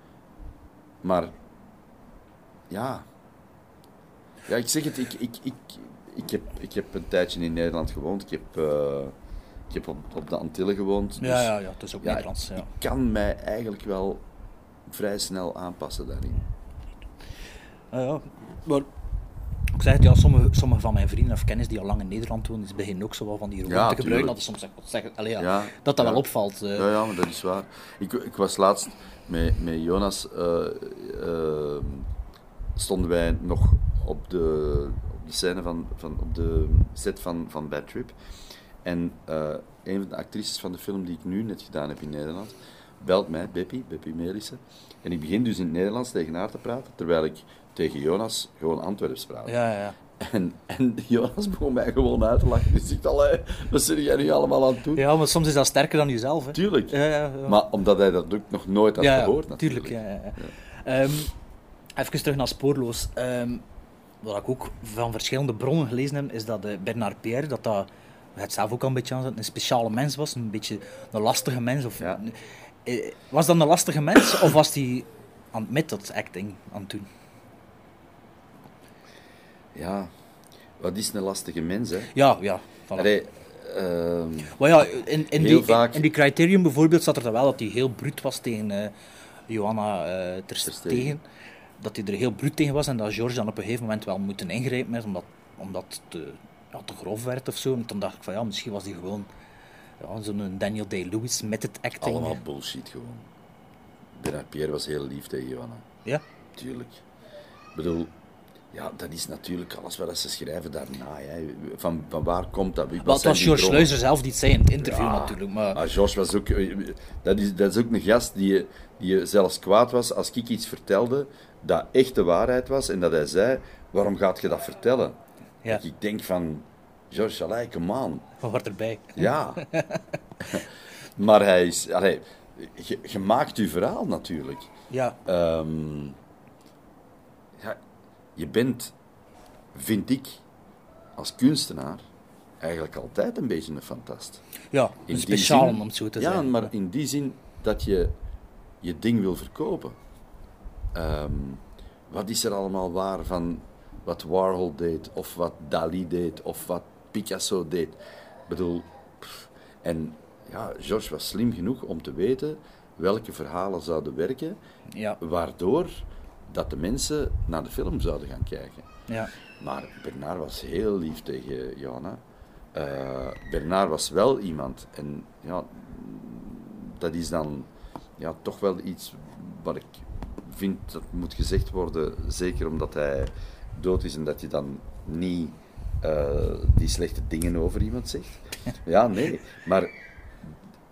C: maar ja. Ja, ik zeg het, ik, ik, ik, ik, heb, ik heb een tijdje in Nederland gewoond. Ik heb, eh, ik heb op, op de Antillen gewoond.
A: Ja,
C: dus
A: ja, ja, het is ook
C: ja,
A: Nederlands. Ja.
C: ik kan mij eigenlijk wel vrij snel aanpassen daarin.
A: Ah, ja. Maar ik zeg het, ja, sommige, sommige van mijn vrienden of kennis die al lang in Nederland wonen, die beginnen ook zo wel van die
C: Ja,
A: te gebruiken. Dat, is soms zeggen, allee, ja, dat dat wel opvalt. eh.
C: Ja, ja, maar dat is waar. Ik, ik was laatst met, met Jonas, eh, eh, stonden wij nog op de, op de scène van, van op de set van, van Bad Trip. En eh, een van de actrices van de film die ik nu net gedaan heb in Nederland, belt mij, Beppie, Beppie Melissen. En ik begin dus in het Nederlands tegen haar te praten, terwijl ik tegen Jonas gewoon Antwerps praat.
A: Ja, ja.
C: En, en Jonas begon mij gewoon uit te lachen. Die zegt, allee, wat zit jij nu allemaal aan het doen?
A: Ja, maar soms is dat sterker dan jezelf. Hè.
C: Tuurlijk.
A: Ja, ja, ja.
C: Maar omdat hij dat ook nog nooit had gehoord natuurlijk.
A: tuurlijk. Ja, ja. Ehm, even terug naar Spoorloos. Ehm, wat ik ook van verschillende bronnen gelezen heb, is dat eh, Bernard Pierre, dat dat, het zelf ook al een beetje aan een speciale mens was, een beetje een lastige mens. Of. Eh, Was dat een lastige mens of was hij aan het acting aan het doen?
C: Ja, wat is een lastige mens, hè?
A: Ja, ja. voilà.
C: Allee, ehm,
A: Maar ja, in, die,
C: vaak-
A: in die criterium bijvoorbeeld zat er wel dat hij heel bruut was tegen eh, Johanna eh ter
C: Ter Stegen.
A: Stegen. Dat hij er heel bruut tegen was en dat George dan op een gegeven moment wel moeten ingrijpen is, omdat, omdat het te, ja, te grof werd of zo. En toen dacht ik van ja, misschien was hij gewoon ja, zo'n Daniel Day-Lewis met het acting.
C: allemaal bullshit gewoon. Bernard Pierre was heel lief tegen Johanna.
A: Ja,
C: Tuurlijk. Ik bedoel, ja, dat is natuurlijk alles wat ze schrijven daarna. Hè. Van, van waar komt dat? Wat
A: was
C: die
A: George? Sluizer zelf niet zei in het interview
C: Ja,
A: natuurlijk. Maar,
C: Maar George was ook... eh, Dat is, dat is ook een gast die, die zelfs kwaad was als ik iets vertelde dat echt de waarheid was en dat hij zei, waarom gaat je dat vertellen?
A: Ja.
C: Dat ik denk van, George, allee, come on.
A: wat wordt erbij?
C: Ja. maar hij is... Allee, je, je maakt je verhaal natuurlijk.
A: Ja,
C: Ehm, ja, je bent, vind ik, als kunstenaar, eigenlijk altijd een beetje een fantast.
A: ja
C: In
A: speciaal
C: zin-
A: om het zo te
C: ja,
A: zeggen.
C: maar in die zin dat je je ding wil verkopen. Ehm, wat is er allemaal waar van wat Warhol deed, of wat Dali deed, of wat Picasso deed? Ik bedoel, pff, en ja, George was slim genoeg om te weten welke verhalen zouden werken,
A: Ja,
C: waardoor dat de mensen naar de film zouden gaan kijken.
A: ja.
C: Maar Bernard was heel lief tegen Johanna. Eh, Bernard was wel iemand, en ja, dat is dan ja, toch wel iets wat ik vind dat moet gezegd worden, zeker omdat hij dood is en dat je dan niet eh, die slechte dingen over iemand zegt. Ja, nee, maar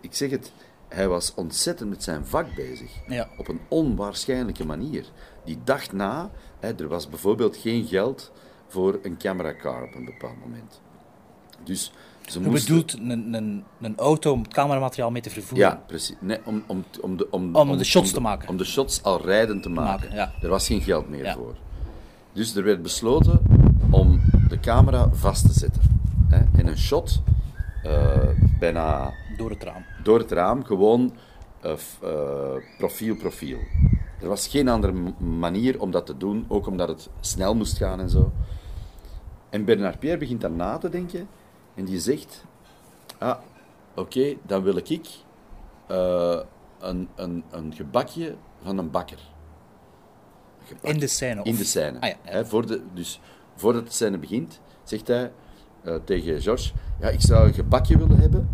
C: ik zeg het, hij was ontzettend met zijn vak bezig.
A: Ja.
C: Op een onwaarschijnlijke manier. Die dacht na, hè, er was bijvoorbeeld geen geld voor een cameracar op een bepaald moment. Dus ze
A: Je
C: moesten...
A: bedoelt een, een, een auto om het cameramateriaal mee te vervoeren?
C: Ja, precies. Nee, om, om, om, de, om,
A: Om de shots
C: de-
A: te maken.
C: Om de shots al rijdend te maken.
A: maken, ja.
C: Er was geen geld meer
A: Ja.
C: voor. Dus er werd besloten om de camera vast te zetten. Hè, in een shot, eh, bijna
A: Door het raam.
C: door het raam, gewoon f- eh, profiel, profiel. Er was geen andere manier om dat te doen, ook omdat het snel moest gaan en zo. En Bernard Pierre begint dan na te denken en die zegt: Ah, oké, dan wil ik eh, een, een, een gebakje van een bakker.
A: In de scène? Of...
C: In de scène.
A: Ah, ja,
C: voor de, dus voordat de scène begint, zegt hij eh, tegen George: Ja, ik zou een gebakje willen hebben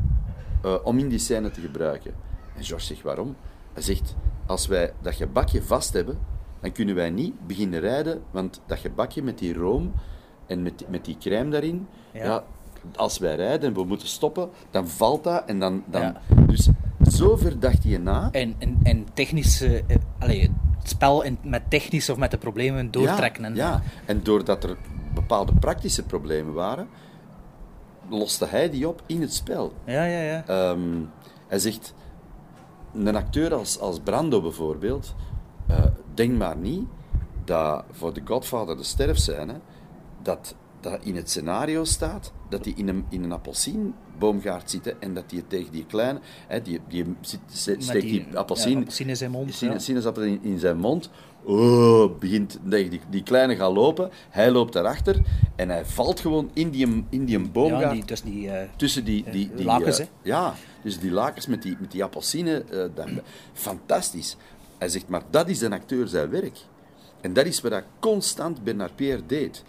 C: eh, om in die scène te gebruiken. En George zegt: Waarom? Hij zegt: Als wij dat gebakje vast hebben, dan kunnen wij niet beginnen rijden, want dat gebakje met die room en met, die- met die crème daarin,
A: Ja.
C: ja. als wij rijden en we moeten stoppen, dan valt dat en dan. dan
A: Ja.
C: Dus zover dacht hij na.
A: En, en, en technische... allee, het spel in, met technische of met de problemen doortrekken.
C: Ja,
A: en,
C: ja, en doordat er bepaalde praktische problemen waren, loste hij die op in het spel.
A: ja, ja. ja.
C: Ehm, hij zegt, een acteur als, als Brando bijvoorbeeld, eh, denk maar niet dat voor The Godfather de sterfscène, dat, dat in het scenario staat dat hij in een, in een appelsienboom gaat zitten en dat hij tegen die kleine, hè, die, die zit, steekt die, appelsien,
A: appelsien in zijn mond.
C: sinaasappel in, in zijn mond. Oh, begint, nee, die, die kleine gaat lopen, hij loopt daarachter en hij valt gewoon in die, in die boomgaard.
A: Ja, die, dus die, eh,
C: Tussen die, die, die
A: lakens,
C: eh,
A: hè?
C: Ja, dus die lakens met die, met die appelsinen. eh, dat- fantastisch. Hij zegt, maar dat is een acteur zijn werk. En dat is wat hij constant Bernard Pierre deed.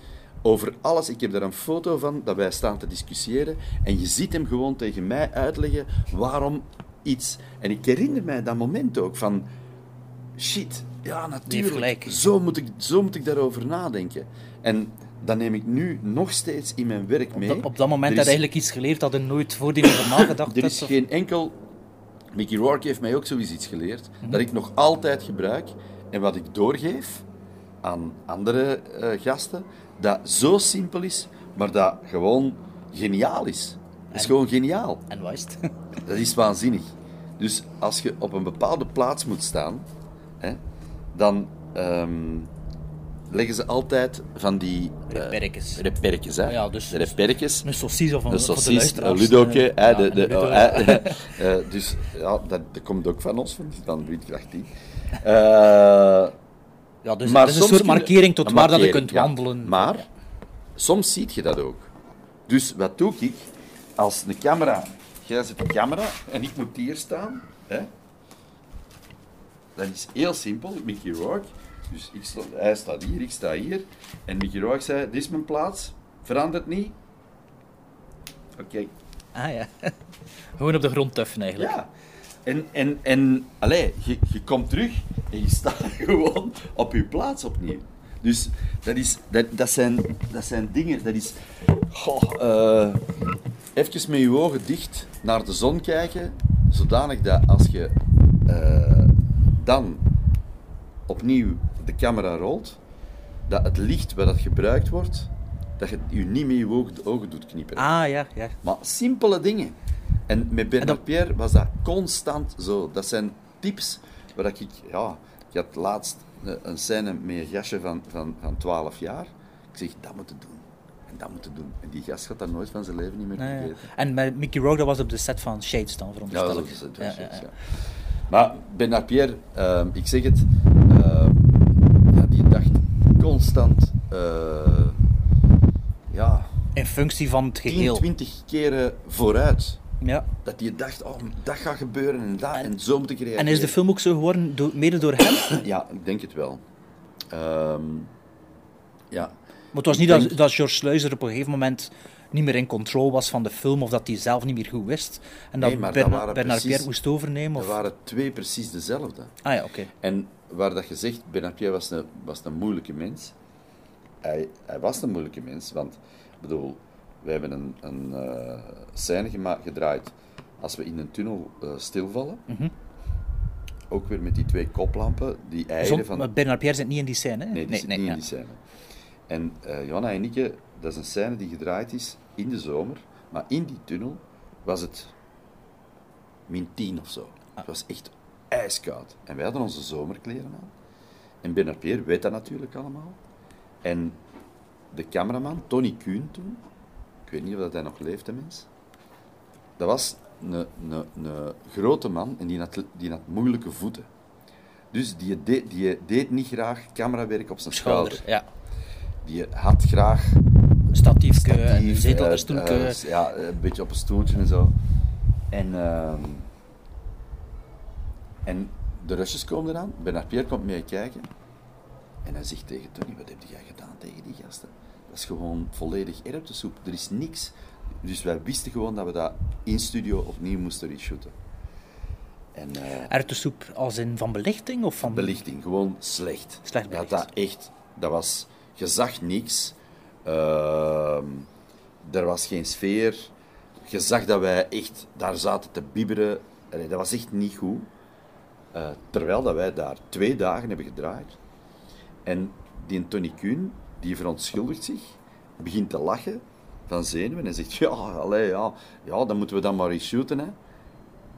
C: Over alles. Ik heb daar een foto van dat wij staan te discussiëren. En je ziet hem gewoon tegen mij uitleggen waarom iets. En ik herinner mij dat moment ook van. Shit, ja, natuurlijk. Zo moet, ik, zo moet ik daarover nadenken. En dat neem ik nu nog steeds in mijn werk mee.
A: op, op dat moment had
C: is-
A: je eigenlijk iets geleerd dat je nooit voordien over nagedacht
C: er is
A: of-
C: geen enkel. Mickey Rourke heeft mij ook zoiets iets geleerd
A: Mhm.
C: dat ik nog altijd gebruik en wat ik doorgeef aan andere eh, gasten, dat zo simpel is, maar dat gewoon geniaal is. Dat is gewoon geniaal.
A: En wat is het?
C: Dat is waanzinnig. Dus als je op een bepaalde plaats moet staan, hè, dan, ehm, leggen ze altijd van die... eh,
A: Reperkes.
C: reperkes, hè.
A: Ja, dus-
C: de reperkes.
A: Een saucisse of een,
C: Een
A: voor de
C: een ludoke.
A: eh,
C: hè,
A: ja,
C: de, de, oh, hè, eh, dus ja, dat, dat komt ook van ons, van, van Windkracht 10. Eh,
A: Ja, dus
C: maar
A: dat is een soort markering tot waar dat je kunt
C: ja.
A: wandelen.
C: Maar soms zie je dat ook. Dus wat doe ik? Als een camera, jij zet een camera en ik moet hier staan. Hè? Dat is heel simpel. Mickey Rourke. Dus ik sta, hij staat hier, ik sta hier. En Mickey Rourke zei: Dit is mijn plaats, verandert niet. Oké.
A: Ah ja. Gewoon op de grond tuffen eigenlijk.
C: Ja. En, en, en allee, je, je komt terug en je staat gewoon op je plaats opnieuw. Dus dat, is, dat, dat, zijn, dat zijn dingen, dat is... Goh, eh, even met je ogen dicht naar de zon kijken, zodanig dat als je eh, dan opnieuw de camera rolt, dat het licht waar dat gebruikt wordt, dat je je niet met je ogen, ogen doet knipperen.
A: Ah ja, ja.
C: Maar simpele dingen. En met Bernard
A: En
C: Pierre was dat constant zo. Dat zijn tips waar ik... Ja, ik had laatst een, scène met een gastje van, van, van 12 jaar. Ik zeg, dat moeten doen. En dat moeten doen. En die gast gaat dat nooit van zijn leven niet meer
A: Nee, ja. En met Mickey Rourke, dat was op de set van Shades dan,
C: Ja,
A: veronderstel
C: dat
A: ik.
C: is het.
A: Ja,
C: is
A: ja, ja.
C: ja. Maar Bernard Pierre, ehm, ik zeg het, ehm, ja, die dacht constant... eh, ja,
A: In functie van het
C: 10,
A: geheel.
C: 20 keren vooruit.
A: Ja.
C: Dat je dacht, oh, dat gaat gebeuren en dat, en, zo moet ik reageren.
A: En is de film ook zo geworden, mede door hem?
C: Ja, ik denk het wel. Ehm, ja.
A: Maar het was niet dat, dat George Sluizer op een gegeven moment niet meer in controle was van de film, of dat hij zelf niet meer goed wist. En dat
C: Nee, dat
A: Bernard,
C: precies-
A: Pierre moest overnemen?
C: Er
A: Of...
C: waren twee precies dezelfde.
A: Ah ja, oké.
C: En waar dat je zegt, Bernard Pierre was een, was een moeilijke mens. Hij, hij was een moeilijke mens, want ik bedoel, we hebben een, een eh, scène gema- gedraaid als we in een tunnel eh, stilvallen.
A: Mhm.
C: Ook weer met die twee koplampen, die eieren van...
A: maar Bernard Pierre zit niet in die scène, hè?
C: Nee, die zit niet
A: ja.
C: in die scène. En eh Johanna en Ike, dat is een scène die gedraaid is in de zomer, maar in die tunnel was het min 10 of zo. Het was echt ijskoud. En wij hadden onze zomerkleren aan. En Bernard Pierre weet dat natuurlijk allemaal. En de cameraman, Tony Kuhn toen, ik weet niet of dat hij nog leeft, de mens, dat was een, een, een grote man en die had, die had moeilijke voeten. Dus die deed, die deed niet graag camerawerk op zijn schouder.
A: Schouder, ja.
C: Die had graag
A: Statiefje, een
C: statief,
A: zetel,
C: eh,
A: een stoeltje.
C: eh, ja, een beetje op een stoeltje en zo. En, ehm, en de Rusjes komen eraan. Bernard Pierre komt mee kijken. En hij zegt tegen Tony, wat heb jij gedaan tegen die gasten? Is gewoon volledig erwtensoep. Er is niks. Dus wij wisten gewoon dat we dat in studio opnieuw moesten reshooten. En, eh,
A: als in van belichting? Of van...
C: belichting, gewoon slecht.
A: Slecht belicht.
C: dat echt, dat was, je zag niks. Ehm, er was geen sfeer. Je zag dat wij echt daar zaten te bibberen. Dat was echt niet goed. Eh, terwijl dat wij daar twee dagen hebben gedraaid. En die Tony Kuhn, die verontschuldigt zich, begint te lachen van zenuwen en zegt, ja, allee, ja, ja, dan moeten we dan maar eens shooten. Hè.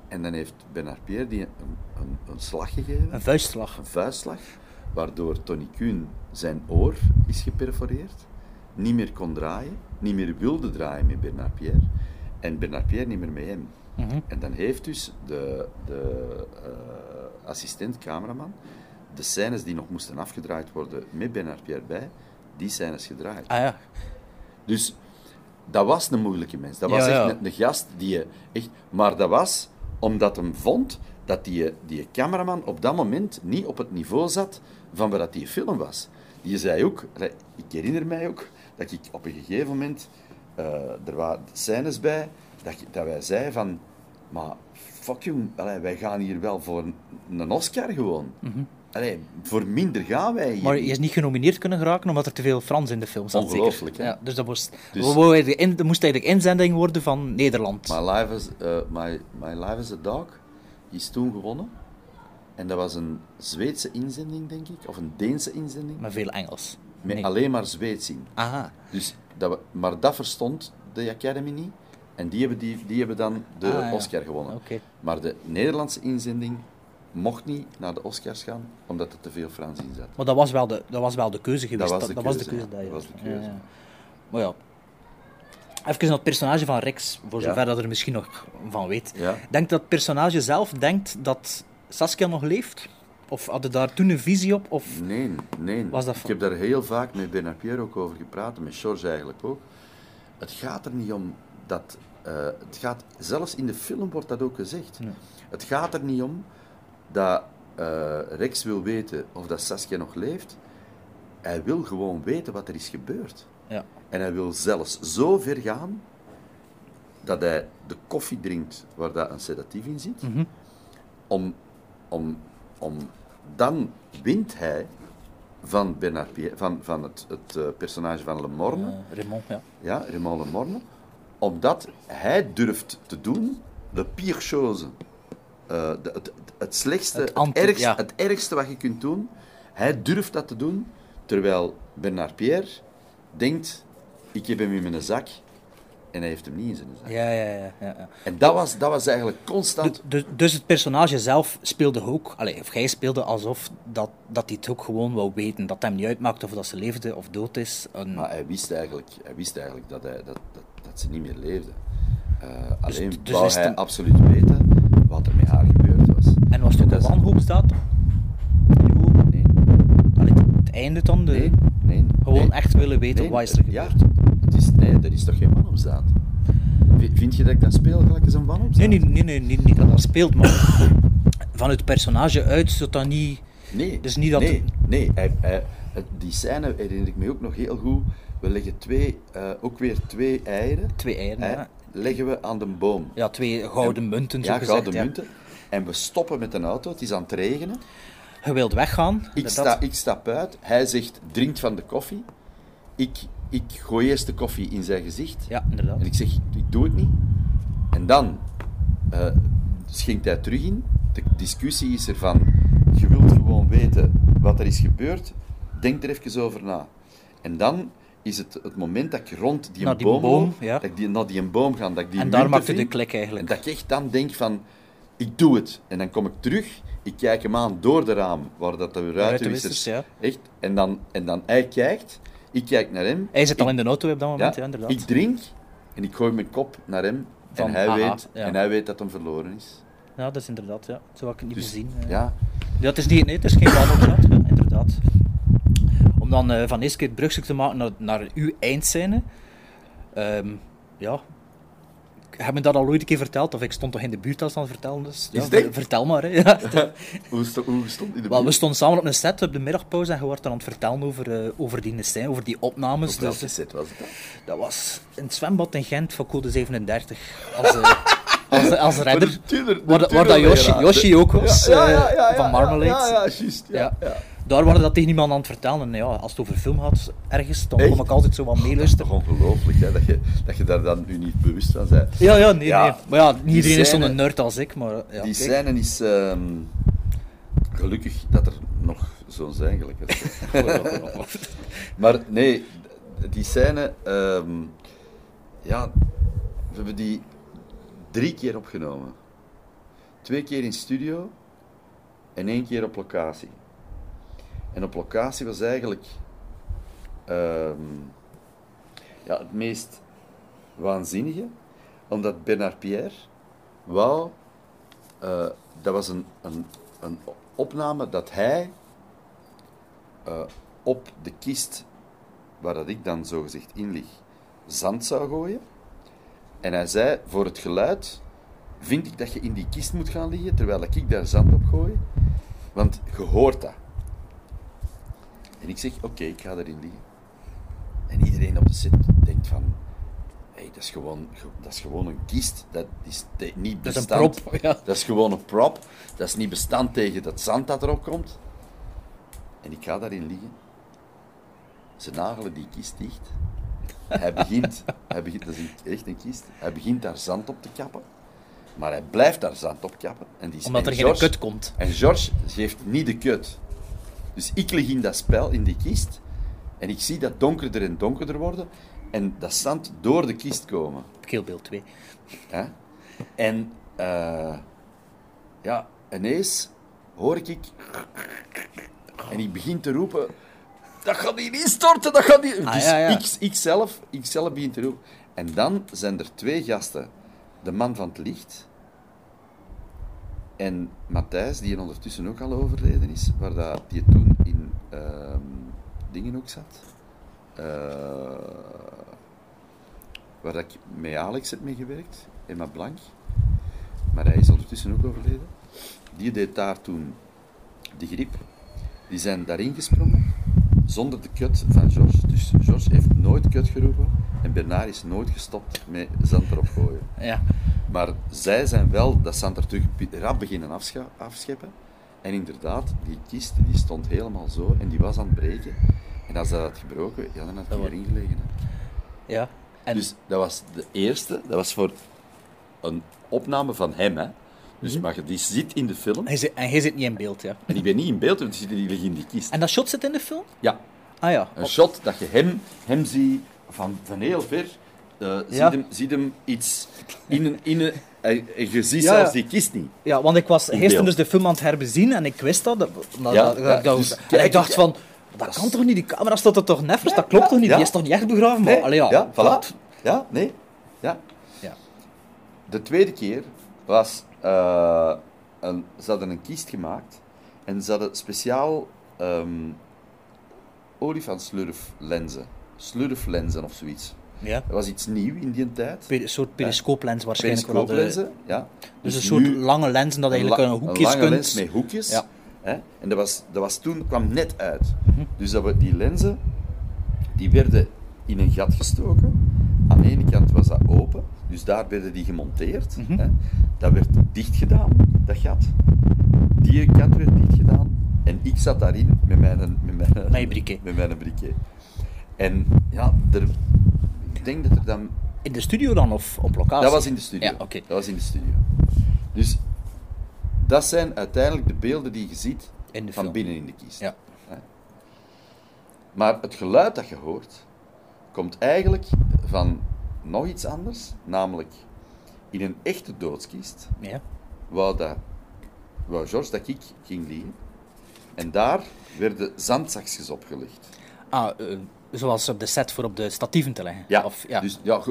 C: En dan heeft Bernard Pierre die een, een, een slag gegeven
A: Een vuistslag.
C: een vuistslag, waardoor Tony Kuhn zijn oor is geperforeerd, niet meer kon draaien, niet meer wilde draaien met Bernard Pierre, en Bernard Pierre niet meer met hem.
A: Mhm.
C: En dan heeft dus de, de eh, assistent-cameraman de scènes die nog moesten afgedraaid worden met Bernard Pierre bij, die scènes gedraaid.
A: Ah ja.
C: Dus dat was een moeilijke mens. Dat was
A: Ja,
C: echt
A: ja.
C: Een, een gast die je echt... Maar dat was omdat hem vond dat die, die cameraman op dat moment niet op het niveau zat van waar dat die film was. Die zei ook... Ik herinner mij ook dat ik op een gegeven moment... eh, er waren scènes bij dat, dat wij zeiden van... Maar fuck you, wij gaan hier wel voor een, een Oscar gewoon. Allee, voor minder gaan wij hier.
A: Maar je
C: niet.
A: is niet genomineerd kunnen geraken omdat er te veel Frans in de film zat. zeker?
C: Ongelooflijk, hè?
A: Ja, dus dat moest,
C: Dus-
A: dat moest eigenlijk inzending worden van Nederland.
C: My Life is, eh, my, my Life is a Dog is toen gewonnen. En dat was een Zweedse inzending, denk ik, of een Deense inzending,
A: Met veel Engels.
C: met
A: Nee.
C: alleen maar Zweeds in.
A: Aha.
C: Dus dat we, maar dat verstond de Academy niet. En die hebben, die, die hebben dan de
A: Ah, ja.
C: Oscar gewonnen. Maar de Nederlandse inzending mocht niet naar de Oscars gaan, omdat er te veel Frans in zat.
A: Maar dat was wel de, dat was wel de keuze geweest.
C: was de
A: dat was de
C: keuze, ja.
A: dat
C: Dat was
A: had.
C: de keuze.
A: Ja, ja. Maar ja. Even naar het personage van Rex, voor zover dat er misschien nog van weet. Denkt dat het personage zelf denkt dat Saskia nog leeft? Of hadden daar toen een visie op? Of...
C: Nee, nee.
A: Was dat
C: ik heb daar heel vaak met Bernard Pierre ook over gepraat, met George eigenlijk ook. Het gaat er niet om dat... eh, het gaat, zelfs in de film wordt dat ook gezegd. Het gaat er niet om dat eh, Rex wil weten of dat Saskia nog leeft. Hij wil gewoon weten wat er is gebeurd.
A: Ja.
C: En hij wil zelfs zo ver gaan dat hij de koffie drinkt waar dat een sedatief in zit.
A: Mhm.
C: om, om, om, dan wint hij van, Bernard Pierre, van, van het, het eh, personage van Le Morne,
A: Eh, Raymond, ja.
C: ja, Raymond Le Morne, omdat hij durft te doen de pire chose. Eh, de, het, het slechtste,
A: Het
C: het, ergste,
A: ja.
C: het ergste wat je kunt doen. Hij durft dat te doen, terwijl Bernard Pierre denkt, ik heb hem in mijn zak, en hij heeft hem niet in zijn zak.
A: Ja, ja, ja. ja, ja.
C: En dat was, dat was eigenlijk constant...
A: Du- Dus, dus het personage zelf speelde ook, allee, of hij speelde alsof dat, dat hij het ook gewoon wou weten. Dat hem niet uitmaakt of dat ze leefde of dood is. En-
C: Maar hij wist eigenlijk, hij wist eigenlijk dat, hij, dat, dat, dat ze niet meer leefde. Eh, alleen
A: dus
C: wou
A: is het
C: hij
A: een-
C: absoluut weten wat er met haar gebeurd was.
A: en was het ook een wanhoopsdaad?
C: Nee,
A: Allee, het einde dan? De,
C: nee, nee.
A: Gewoon
C: nee.
A: echt willen weten
C: Nee,
A: wat is er
C: ja,
A: gebeurd.
C: het is, nee, dat is toch geen wanopstaat? V- Vind je dat ik dat speel gelijk als een wanopstaat?
A: Nee, nee, nee, nee, niet, niet dat dat speelt, maar van het personage uit zodat dat niet...
C: Nee,
A: Dus niet dat-
C: nee, nee hij, hij- die scène herinner ik me ook nog heel goed. We leggen twee, eh, ook weer twee eieren
A: Twee eieren, ja.
C: Leggen we aan de boom.
A: Ja, twee gouden munten, zo
C: Ja,
A: gezegd.
C: gouden
A: ja.
C: munten. En we stoppen met een auto, het is aan het regenen.
A: Je wilt weggaan.
C: Ik, sta, ik stap uit, hij zegt, drinkt van de koffie. Ik, ik gooi eerst de koffie in zijn gezicht.
A: Ja, inderdaad.
C: En ik zeg, ik doe het niet. En dan eh, schenkt hij terug in. De discussie is er van, je wilt gewoon weten wat er is gebeurd. Denk er even over na. En dan is het het moment dat ik rond die,
A: Naar die
C: boom,
A: boom, ja.
C: dat ik die, naar die boom ga, dat ik die
A: En daar maakte de klik eigenlijk.
C: En dat ik echt dan denk van, ik doe het. En dan kom ik terug, ik kijk hem aan door de raam, waar dat de ruitenwissers...
A: ja.
C: Echt. En dan, en dan hij kijkt, ik kijk naar hem.
A: Hij zit al in de auto op dat moment, ja,
C: ja,
A: inderdaad.
C: ik drink en ik gooi mijn kop naar hem.
A: Van,
C: en, hij
A: aha,
C: weet, en hij weet dat hem verloren is.
A: Ja, dat is inderdaad, ja. Zo had ik het niet
C: Dus,
A: bezien. eh.
C: ja,
A: Ja, het is, niet, nee, het is geen wanhoopsdaad, ja, inderdaad. Om dan eh, van eerst keer het brugstuk te maken naar, naar uw eindscène. Ehm, ja. Heb je dat al ooit een keer verteld? Of ik stond toch in de buurt als het vertellen dus, ja, ver- Vertel maar, hè. Ja.
C: hoe, sto, hoe stond in de
A: Wel, we
C: buurt?
A: stonden samen op een set op de middagpauze en je wordt dan aan het vertellen over, eh, over die scène, over die opnames.
C: Op welke
A: Dus,
C: set was het dan?
A: dat was in het zwembad in Gent van code 37. Als, eh, als, als redder.
C: De tuner- de
A: Waar, dat- waar dat Yoshi. Yoshi ook was,
C: Ja, ja, ja,
A: eh,
C: ja,
A: van Marmalade.
C: Ja, ja, juist. Ja,
A: Ja.
C: ja.
A: Daar waren dat tegen iemand aan het vertellen. En ja, als het over film gaat, ergens, dan
C: Echt?
A: kom ik altijd zo wat
C: Dat is
A: meeluisteren.
C: toch ongelooflijk, hè, dat, je, dat je daar dan nu niet bewust van bent.
A: Ja, ja, nee,
C: Ja,
A: nee. Maar ja, niet iedereen is zo'n nerd als ik, maar ja.
C: die
A: kijk.
C: scène is ehm, gelukkig dat er nog zo'n zijn, gelukkig. maar nee, die scène, ehm, ja, we hebben die drie keer opgenomen. Twee keer in studio en één keer op locatie. En op locatie was eigenlijk ehm, ja, het meest waanzinnige, omdat Bernard Pierre wou, eh, dat was een, een, een opname dat hij eh, op de kist waar dat ik dan zogezegd in lig, zand zou gooien. En hij zei, voor het geluid vind ik dat je in die kist moet gaan liggen, terwijl ik daar zand op gooi. Want je hoort dat. En ik zeg, oké, ik ga erin liggen. En iedereen op de set denkt van, hey, dat, is gewoon, dat is gewoon een kist. Dat is niet
A: Dat is een
C: bestand.
A: prop, ja.
C: Dat is gewoon een prop. Dat is niet bestand tegen dat zand dat erop komt. En ik ga daarin liggen. Ze nagelen die kist dicht. Hij begint, hij begint, dat is echt een kist. Hij begint daar zand op te kappen. Maar hij blijft daar zand op kappen. En die,
A: Omdat
C: en
A: er geen kut komt.
C: En George geeft niet de kut. Dus ik lig in dat spel, in die kist. En ik zie dat donkerder en donkerder worden. En dat zand door de kist komen.
A: Bill 2.
C: Hè? En eh, ja, ineens hoor ik... En ik begin te roepen... Dat gaat hier instorten, dat gaat hier...
A: Ah,
C: dus
A: ja, ja.
C: Ik, ik, zelf, ik zelf begin te roepen. En dan zijn er twee gasten. De man van het licht... En Matthijs, die er ondertussen ook al overleden is, waar dat, die toen in ehm, dingen ook zat. Eh, waar dat ik met Alex heb mee gewerkt, Emma Blank. Maar hij is ondertussen ook overleden. Die deed daar toen de griep. Die zijn daarin gesprongen, zonder de kut van George. Dus George heeft nooit kut geroepen en Bernard is nooit gestopt met zand erop gooien.
A: Ja.
C: Maar zij zijn wel dat zand er terug rap beginnen afscheppen. En inderdaad, die kist die stond helemaal zo en die was aan het breken. En als dat had gebroken, ja, dan had hij erin gelegen.
A: ja. En,
C: Dus dat was de eerste, dat was voor een opname van hem. Hè. Dus
A: Mhm.
C: maar je- die zit in de film.
A: hij zit, en jij zit niet in beeld, ja.
C: En ik ben niet in beeld, want die zit- die ligt in die kist.
A: En dat shot zit in de film?
C: Ja,
A: Ah ja.
C: een shot dat je hem, hem ziet van, van heel ver. eh ziet, hem, ziet hem iets in een... In een en en je ziet
A: Ja,
C: zelfs die kist niet.
A: Ja, want ik was gisteren dus de film aan het herbezien en ik wist dat. dat, dat-
C: Ja,
A: dat-
C: ja,
A: dat-
C: dus
A: en ik dacht van, dat kan toch niet, die camera staat er toch neffers, dat klopt toch niet, die is toch niet echt begraven? Maar,
C: Nee,
A: allee, ja,
C: ja, voilà. Ja, nee. Ja.
A: Ja.
C: De tweede keer was... eh, een, ze hadden een kist gemaakt en ze hadden speciaal ehm olifantslurflenzen. Slurflenzen of zoiets.
A: Ja.
C: Dat was iets nieuw in die tijd.
A: Een soort periscooplens waarschijnlijk. de-
C: Periscooplenzen, ja.
A: Dus een soort lange lenzen dat eigenlijk
C: la-
A: een hoekjes
C: lange
A: kunt...
C: lens met hoekjes.
A: Ja.
C: Hè? En dat was, dat was toen, kwam net uit.
A: Mhm.
C: Dus dat we, die lenzen, die werden in een gat gestoken. Aan de ene kant was dat dus daar werden die gemonteerd.
A: Mhm.
C: hè? Dat werd dicht gedaan, dat gat. Die kant werd dicht gedaan. En ik zat daarin met mijn, met mijn,
A: Met je briquet.
C: Met mijn briquet. En ja, er, ik denk dat er dan
A: In de studio dan, of op locatie?
C: dat was in de studio.
A: Ja, oké.
C: Dat was in de studio. Dus dat zijn uiteindelijk de beelden die je ziet van
A: film.
C: binnen in de kist.
A: Ja.
C: Maar het geluid dat je hoort, komt eigenlijk van nog iets anders, namelijk in een echte doodskist,
A: Ja.
C: wou, dat, wou George dat ik ging liggen. En daar werden zandzakjes opgelegd.
A: Ah, eh, zoals op de set voor op de statieven te leggen?
C: Ja,
A: Of, ja.
C: Dus, ja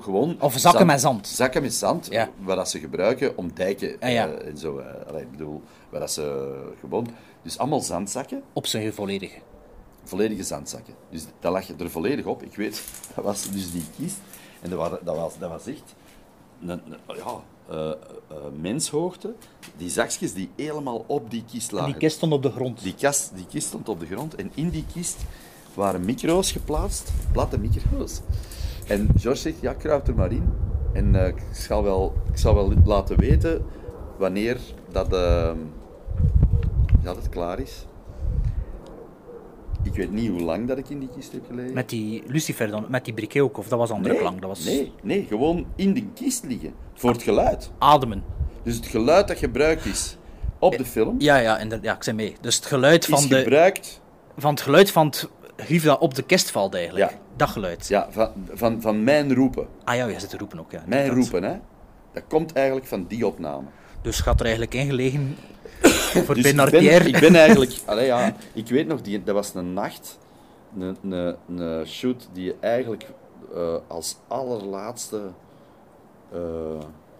C: gewoon...
A: Of zakken met zand.
C: Zakken met zand,
A: Ja.
C: waar dat ze gebruiken om dijken
A: Ah, ja.
C: eh, en zo. allee, ik bedoel, waar dat ze gewoon... Dus allemaal zandzakken,
A: Op zijn volledige.
C: volledige zandzakken. Dus dat lag je er volledig op. Ik weet, dat was dus die kist. En dat, waren, dat, was, dat was echt... Een, een- ja, eh, eh, menshoogte. Die zakjes die helemaal op die kist
A: En
C: lagen.
A: die kist stond op de grond.
C: Die, kast, die kist stond op de grond en in die kist waren micro's geplaatst, platte micro's. En George zegt, ja, kruip er maar in. En eh, ik, zal wel, ik zal wel laten weten wanneer dat, eh, dat het klaar is. Ik weet niet hoe lang dat ik in die kist heb gelegen.
A: Met die Lucifer dan, met die briquet ook, of dat was andere
C: nee,
A: klank? Dat was
C: nee, nee, gewoon in de kist liggen. Voor het geluid.
A: ademen.
C: Dus het geluid dat gebruikt is op de film,
A: Ja, ja, inderdaad, ja, ik zei mee. Dus het geluid
C: is
A: van, de,
C: gebruikt
A: van het geluid van het grief dat op de kist valt eigenlijk.
C: Ja.
A: Dat geluid.
C: ja, van, van, van mijn roepen.
A: Ah ja, je zit te roepen ook, ja.
C: Mijn roepen, hè. Dat komt eigenlijk van die opname.
A: Dus gaat er eigenlijk ingelegen voor
C: Dus
A: Bernard
C: ik ben,
A: Pierre.
C: ik ben eigenlijk... Allee, ja, ik weet nog, die, dat was een nacht, een, een, een shoot die eigenlijk eh, als allerlaatste... eh,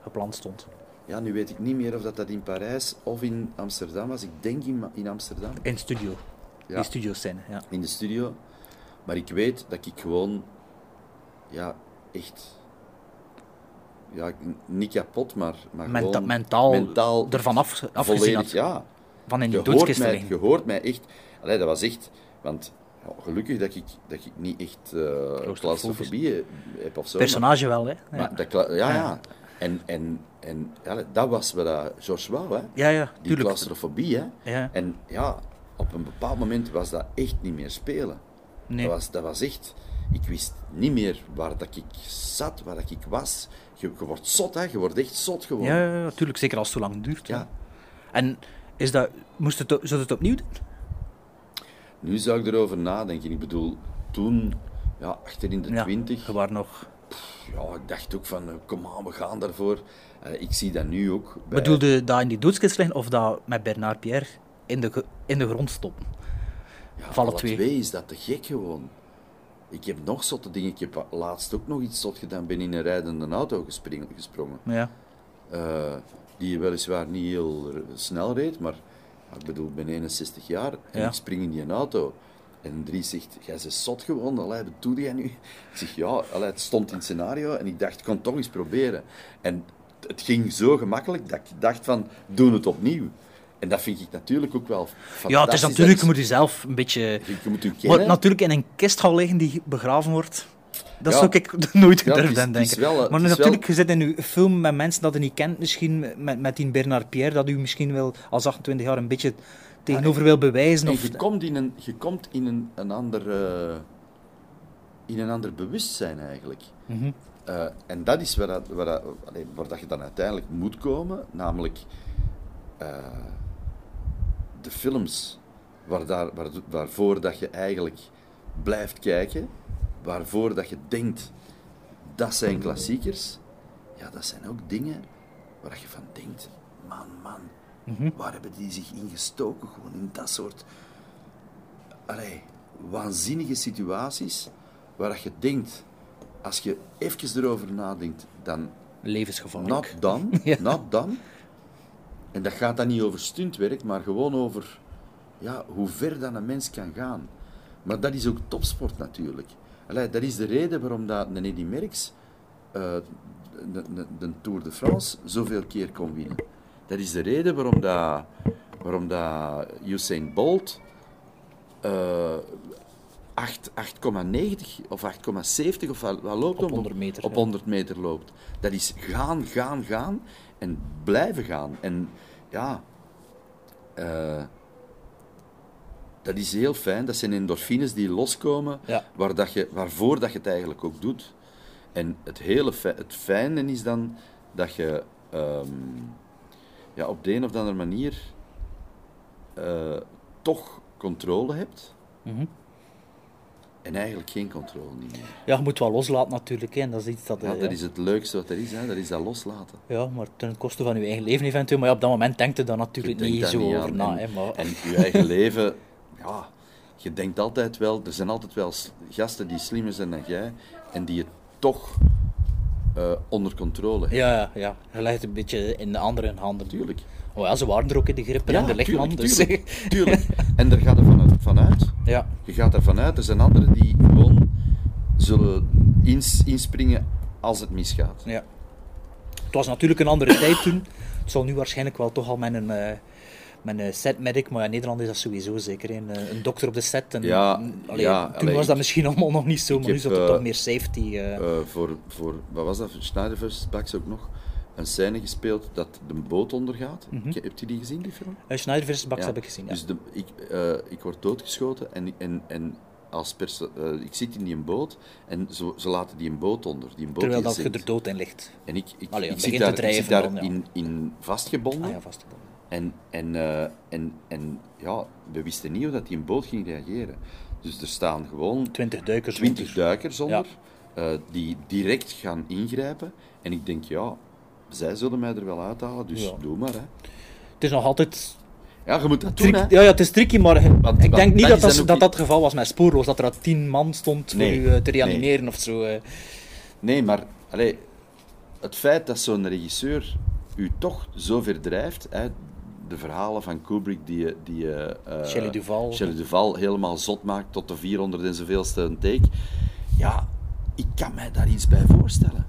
A: gepland stond.
C: ja, nu weet ik niet meer of dat, dat in Parijs of in Amsterdam was. Ik denk in, in Amsterdam,
A: In studio.
C: Ja.
A: Die studio scène, ja.
C: in de studio. Maar ik weet dat ik gewoon... Ja, echt... Ja, niet kapot, maar, maar
A: Menta-
C: gewoon...
A: mentaal,
C: mentaal
A: ervan af, afgezien
C: volledig, ja.
A: Van in die doodskist
C: mij, je hoort mij echt... Allee, dat was echt... Want ja, gelukkig dat ik, dat ik niet echt uh, claustrofobie heb of zo.
A: Personage wel, hè. Ja,
C: maar dat, ja, ja. En, en, en ja, dat was wat dat George wou, hè.
A: ja, ja
C: Die
A: tuurlijk.
C: claustrofobie, hè.
A: Ja.
C: En ja, op een bepaald moment was dat echt niet meer spelen.
A: Nee.
C: Dat, was, dat was echt... Ik wist niet meer waar dat ik zat, waar dat ik was. Je, je wordt zot, hè. Je wordt echt zot gewoon.
A: Ja, ja, ja, tuurlijk. Zeker als het zo lang duurt.
C: Ja.
A: En is dat, moest het, zou het opnieuw doen?
C: Nu zou ik erover nadenken. Ik bedoel, toen, ja, achter in de
A: Ja,
C: twintig,
A: je waren nog...
C: ja, ik dacht ook van, eh, kom aan, we gaan daarvoor. Eh, ik zie dat nu ook. bij-
A: Bedoelde dat in die doodskist liggen of dat met Bernard Pierre in de, in de grond stoppen?
C: Ja,
A: alle twee?
C: twee is dat te gek gewoon. Ik heb nog zotte dingen. Ik heb laatst ook nog iets zot gedaan. Ben in een rijdende auto gesprongen.
A: Ja.
C: Eh, die weliswaar niet heel snel reed, maar ik bedoel, ik ben 61 jaar en
A: Ja.
C: ik spring in die auto. En Dries zegt, jij bent zot gewoon, allee, wat doe jij nu? Ik zeg, ja, allee, het stond in het scenario en ik dacht, ik kon het toch eens proberen. En het ging zo gemakkelijk dat ik dacht van, doen het opnieuw. En dat vind ik natuurlijk ook wel fantastisch.
A: ja, het is natuurlijk, je moet jezelf een beetje...
C: Je, moet je kennen.
A: natuurlijk in een kist gaan liggen die begraven wordt. Dat
C: Ja.
A: zou ik nooit
C: Ja,
A: durven
C: is- is
A: denken.
C: wel,
A: maar
C: is
A: natuurlijk,
C: wel-
A: je zit in je film met mensen dat je niet kent, misschien met, met die Bernard Pierre, dat u misschien wel als 28 jaar een beetje tegenover wil bewijzen.
C: En
A: Of,
C: je komt in een, je komt in een, een ander, eh, in een ander bewustzijn eigenlijk.
A: Mhm.
C: Eh, en dat is waar, dat, waar, dat, waar dat je dan uiteindelijk moet komen, namelijk eh, de films waar daar, waar, waarvoor dat je eigenlijk blijft kijken, waarvoor dat je denkt dat zijn klassiekers, ja, dat zijn ook dingen waar je van denkt, man, man, waar hebben die zich in gestoken? Gewoon in dat soort allee, waanzinnige situaties waar dat je denkt, als je even erover nadenkt, dan
A: Levensgevaarlijk.
C: not
A: Ja.
C: not done. En dat gaat dan niet over stuntwerk, maar gewoon over ja, hoe ver dan een mens kan gaan. Maar dat is ook topsport natuurlijk. Allee, dat is de reden waarom dat een Eddy Merckx eh, de, de, de Tour de France zoveel keer kon winnen. Dat is de reden waarom dat, waarom dat Usain Bolt eh, 8 8,90 of 8,70 of wat, loopt
A: Op
C: hem?
A: 100 meter,
C: Op
A: ja.
C: 100 meter loopt. Dat is gaan, gaan, gaan en blijven gaan. En ja, eh, dat is heel fijn. Dat zijn endorfines die loskomen,
A: Ja.
C: waar dat je, waarvoor dat je het eigenlijk ook doet. En het, hele fi- het fijne is dan dat je ehm, ja, op de een of andere manier eh, toch controle hebt.
A: Mhm.
C: En eigenlijk geen controle niet meer.
A: Ja, je moet wel loslaten natuurlijk. Hè. En dat is iets dat...
C: Ja,
A: eh,
C: dat is het leukste wat er is, hè? dat is dat loslaten.
A: Ja, maar ten koste van je eigen leven eventueel. Maar ja, op dat moment denkt je daar natuurlijk
C: Je
A: niet zo
C: niet
A: over na.
C: En,
A: hè, maar...
C: en je eigen leven, ja, je denkt altijd wel, er zijn altijd wel gasten die slimmer zijn dan jij en die het toch eh, onder controle hebben.
A: Ja, ja, ja. Je legt het een beetje in de andere handen.
C: Tuurlijk.
A: Oh ja, ze waren er ook in de grippen en de lichtman.
C: tuurlijk,
A: Dus,
C: tuurlijk, tuurlijk. En daar gaat er vanuit, vanuit.
A: ja.
C: Je gaat ervan uit, er zijn anderen die gewoon zullen ins- inspringen als het misgaat.
A: ja. Het was natuurlijk een andere tijd toen. Het zal nu waarschijnlijk wel toch al met een, eh met een setmedic, maar in Nederland is dat sowieso zeker. Een, eh, een dokter op de set. En,
C: Ja,
A: allee,
C: ja,
A: toen
C: allee,
A: was dat misschien allemaal nog niet zo, maar nu
C: heb,
A: zat er
C: eh,
A: toch meer safety.
C: voor, voor, wat was dat, Schneider vs. Bax ook nog, een scène gespeeld dat de boot ondergaat.
A: Mhm.
C: Ik- Hebt u die gezien, die film?
A: Eh, Schneider vs. Bax
C: Ja.
A: heb ik gezien. Ja.
C: Dus de, ik, eh, ik word doodgeschoten en, en, en als eh, ik zit in die boot en ze, ze laten die een boot onder. Die boot
A: Terwijl dat je er dood in ligt.
C: En ik, ik,
A: Allee,
C: ik zit daar, ik zit
A: drijven
C: daar
A: dan,
C: in, in vastgebonden.
A: Ah ja, vastgebonden.
C: En, en, en, en ja, we wisten niet hoe dat die een boot ging reageren. Dus er staan gewoon
A: 20 duikers.
C: 20
A: onder.
C: duikers onder, die direct gaan ingrijpen. En ik denk, ja, zij zullen mij er wel uithalen, dus
A: Ja.
C: doe maar. Hè.
A: Het is nog altijd
C: Ja, je moet dat doen, hè.
A: ja, ja, het is tricky, maar
C: Want-
A: ik denk niet
C: dat
A: dat dat,
C: ook
A: dat,
C: niet-
A: dat het geval was met Spoorloos, dat er tien man stond voor
C: Nee,
A: u eh, te reanimeren of zo. eh.
C: Nee, maar allee, het feit dat zo'n regisseur u toch zo ver drijft, hè, de verhalen van Kubrick die, die eh,
A: Shelley Duvall.
C: Shelley Duvall helemaal zot maakt tot de 400 en zoveelste een take, ja, ik kan mij daar iets bij voorstellen.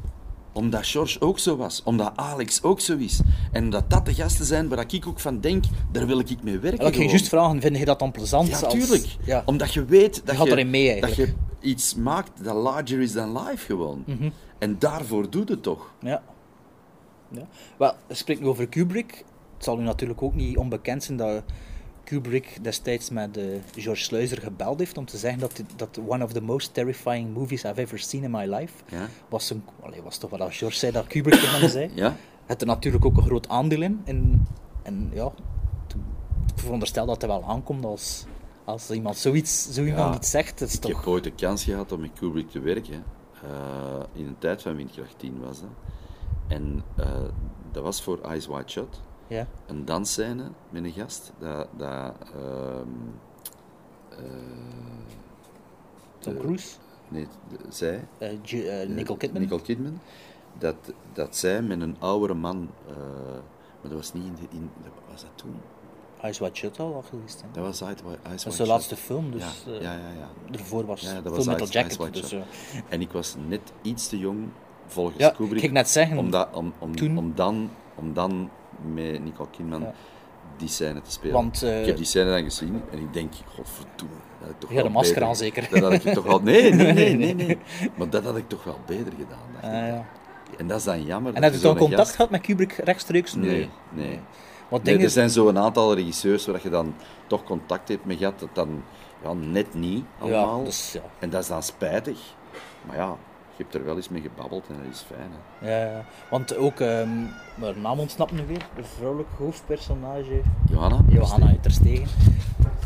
C: Omdat George ook zo was, omdat Alex ook zo is. En dat dat de gasten zijn waar ik ook van denk, daar wil ik mee werken.
A: En ik ging juist vragen, vind je dat dan plezant?
C: Ja,
A: als-
C: tuurlijk.
A: Ja.
C: Omdat je weet dat je,
A: erin mee,
C: dat je iets maakt dat larger is than life gewoon.
A: Mhm.
C: En daarvoor doe het toch.
A: Ja. ja. Wel, je spreekt nu over Kubrick. Het zal u natuurlijk ook niet onbekend zijn dat Kubrick destijds met eh, George Sluizer gebeld heeft om te zeggen dat, dat one of the most terrifying movies I've ever seen in my life
C: Ja.
A: was, een, allee, was toch wat George zei dat Kubrick tegen zei.
C: Ja?
A: Het er natuurlijk ook een groot aandeel in. En, en ja, ik veronderstel dat hij wel aankomt als, als iemand zoiets, zo iemand
C: Ja,
A: iets zegt. Het is
C: Ik
A: toch...
C: heb ooit de kans gehad om met Kubrick te werken. Eh, in een tijd van windkracht 10 was dat. En eh, dat was voor Eyes Wide Shut.
A: Ja.
C: Een dansscène met een gast. Dat, dat, ehm, eh,
A: Tom
C: de-
A: Cruise,
C: nee, zij,
A: eh, eh, Nicole Kidman.
C: Nicole Kidman, dat, dat zij met een oudere man, eh, maar dat was niet in de, in, was dat toen?
A: Eyes Wide Shut al geweest.
C: Dat was Eyes Wide
A: Dat
C: Shut.
A: de laatste film, dus
C: Ja,
A: eh,
C: ja, ja. ja.
A: ervoor was,
C: Ja, dat was
A: Metal Jacket. Dus, eh,
C: En ik was net iets te jong, volgens
A: ja,
C: Kubrick,
A: ik net zeggen,
C: om, dat, om, om, dan, om dan met Nicole Kidman
A: Ja.
C: die scène te spelen.
A: Want, eh,
C: ik heb die scène dan gezien en ik denk, godverdomme, dat ik toch
A: masker
C: beter-
A: aan, zeker?
C: Dat had ik toch wel... Nee, nee, nee, nee, nee. Maar dat had ik toch wel beter gedaan. dacht
A: ah, ja.
C: En dat is dan jammer.
A: En heb je dan contact
C: gast-
A: gehad met Kubrick rechtstreeks?
C: Nee, nee.
A: Wat
C: Nee, er zijn zo'n aantal regisseurs waar je dan toch contact hebt mee gehad, dat dan ja, net niet allemaal.
A: Ja, dus, ja.
C: En dat is dan spijtig. Maar ja, je hebt er wel eens mee gebabbeld en dat is fijn. Hè.
A: Ja, ja. want ook, ehm maar naam ontsnapt nu weer, de vrouwelijk hoofdpersonage,
C: Johanna?
A: Johanna Terstegen,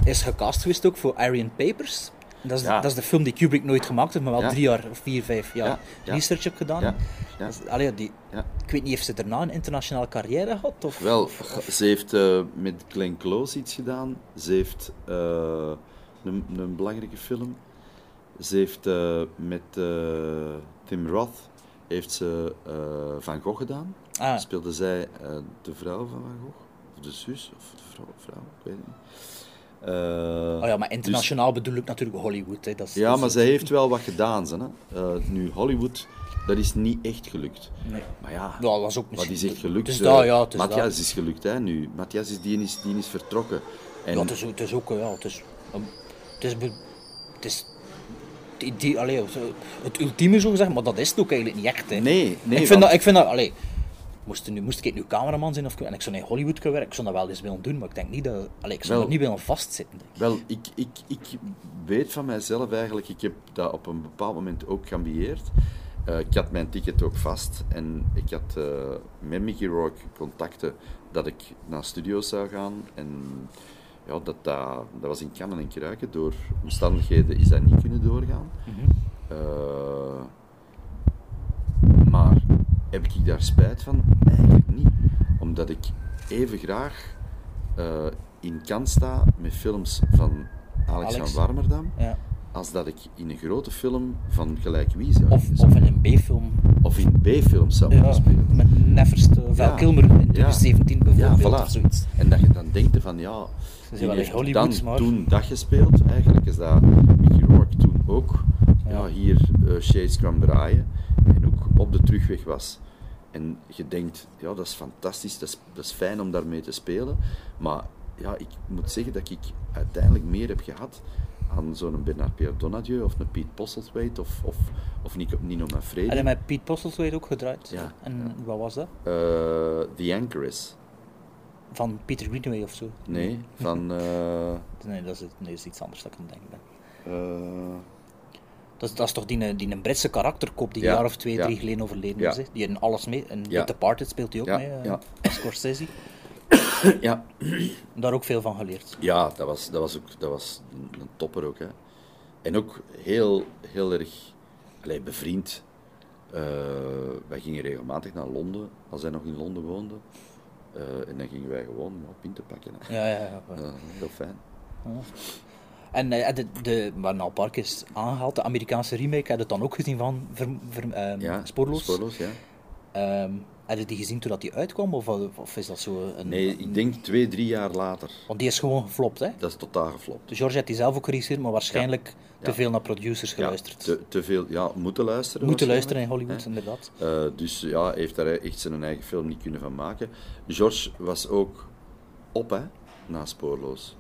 A: is gecast geweest ook voor Aryan Papers. Dat is,
C: Ja.
A: dat is de film die Kubrick nooit gemaakt heeft, maar wel
C: Ja.
A: drie jaar, of vier, vijf jaar
C: Ja, ja.
A: research heb gedaan.
C: Ja,
A: allee, die,
C: Ja.
A: Ik weet niet, heeft ze daarna een internationale carrière gehad? Of,
C: Wel,
A: of-
C: ze heeft eh, met Glenn Close iets gedaan. Ze heeft eh, een, een belangrijke film. Ze heeft eh, met eh, Tim Roth heeft ze eh, Van Gogh gedaan.
A: Ah.
C: Speelde zij de vrouw van Van Gogh? Of de zus? Of de vrouw? vrouw ik weet het niet.
A: Oh ja, maar internationaal bedoel ik natuurlijk Hollywood. Hè. Dat is,
C: ja,
A: dat is-
C: maar zij heeft wel wat gedaan. Ze, hè. Nu, Hollywood, dat is niet echt gelukt.
A: Nee.
C: Maar ja,
A: Ja, dat was ook
C: wat is echt gelukt?
A: Dat, ja. Het is
C: Matthias is gelukt, hè, nu. Matthias is, die, is, die is vertrokken. En
A: Ja, het is, het is ook, ja, het is... Het is... be- Het is allee, zo- het ultieme zo gezegd, maar dat is het ook eigenlijk niet echt. Hè.
C: Nee, nee,
A: ik vind
C: want-
A: dat, ik vind dat, allee, moest, nu, moest ik nu cameraman zijn of, en ik zou in Hollywood kunnen werken, ik zou dat wel eens willen doen, maar ik denk niet dat, allee, ik zou
C: Wel.
A: er niet willen vastzitten. Denk.
C: Wel, ik, ik, ik weet van mijzelf eigenlijk, ik heb dat op een bepaald moment ook geambieerd. Eh, ik had mijn ticket ook vast en ik had eh, met Mickey Rourke contacten dat ik naar studio's zou gaan. En ja, dat, dat, dat was in kannen en kruiken. Door omstandigheden is dat niet kunnen doorgaan. Eh, maar heb ik daar spijt van? Eigenlijk niet. Omdat ik even graag eh, in kan sta met films van Alex,
A: Alex.
C: van Warmerdam,
A: Ja.
C: als dat ik in een grote film van gelijk wie zou
A: Of, of in een B-film.
C: of in B-films zou
A: Ja,
C: spelen.
A: met Neverst, Val
C: Ja.
A: Kilmer in
C: Ja.
A: 2017 bijvoorbeeld,
C: voilà.
A: of zoiets.
C: En dat je dan denkt van ja,
A: wel Hollywoods, maar-
C: toen dat gespeeld. Eigenlijk is dat Mickey Rourke toen ook ja. hier eh, Shades kwam draaien en ook op de terugweg was. En je denkt, ja, dat is fantastisch, dat is, dat is fijn om daarmee te spelen. Maar ja, ik moet zeggen dat ik uiteindelijk meer heb gehad aan zo'n Bernard Pierre Donadieu of een Pete Postlethwaite of, of, of Nico- Nino Manfredi.
A: En met Pete Postlethwaite ook gedraaid.
C: Ja,
A: En wat was dat?
C: Eh, The Anchoress.
A: Van Peter Greenaway of zo?
C: Nee, van... eh,
A: Nee, dat is, nee, dat is iets anders dat ik aan het denken ben.
C: eh,
A: Dat is, dat is toch die, eh, die een Britse karakterkop die
C: Ja,
A: een jaar of twee,
C: ja.
A: drie geleden overleden
C: Ja.
A: is. Die in alles mee. En. The Departed speelt hij ook mee.
C: ja.
A: Scorsese.
C: ja,
A: Daar ook veel van geleerd.
C: Ja, dat was, dat was, ook, dat was een, topper ook. Hè. En ook heel, heel erg allee, bevriend. Wij gingen regelmatig naar Londen, als hij nog in Londen woonde. Eh, en dan gingen wij gewoon ja, pinten pakken. Hè.
A: Ja, ja, ja.
C: Eh, heel fijn.
A: En eh, de, de, waar nou Park is aangehaald, de Amerikaanse remake, je het dan ook gezien van ver, ver- ehm,
C: Ja,
A: Spoorloos?
C: Spoorloos, ja.
A: Ehm, heb je die gezien toen dat die uitkwam? Of, of is dat zo een...
C: Nee, ik denk twee, drie jaar later.
A: Want die is gewoon geflopt, hè?
C: Dat is totaal geflopt.
A: Dus George heeft die zelf ook geregisseerd, maar waarschijnlijk te
C: Ja.
A: veel naar producers
C: Ja,
A: geluisterd.
C: te, te veel, ja, moeten luisteren.
A: Moeten luisteren in Hollywood,
C: Hè.
A: inderdaad.
C: Eh, dus ja, heeft daar echt zijn eigen film niet kunnen van maken. George was ook op, hè, na Spoorloos.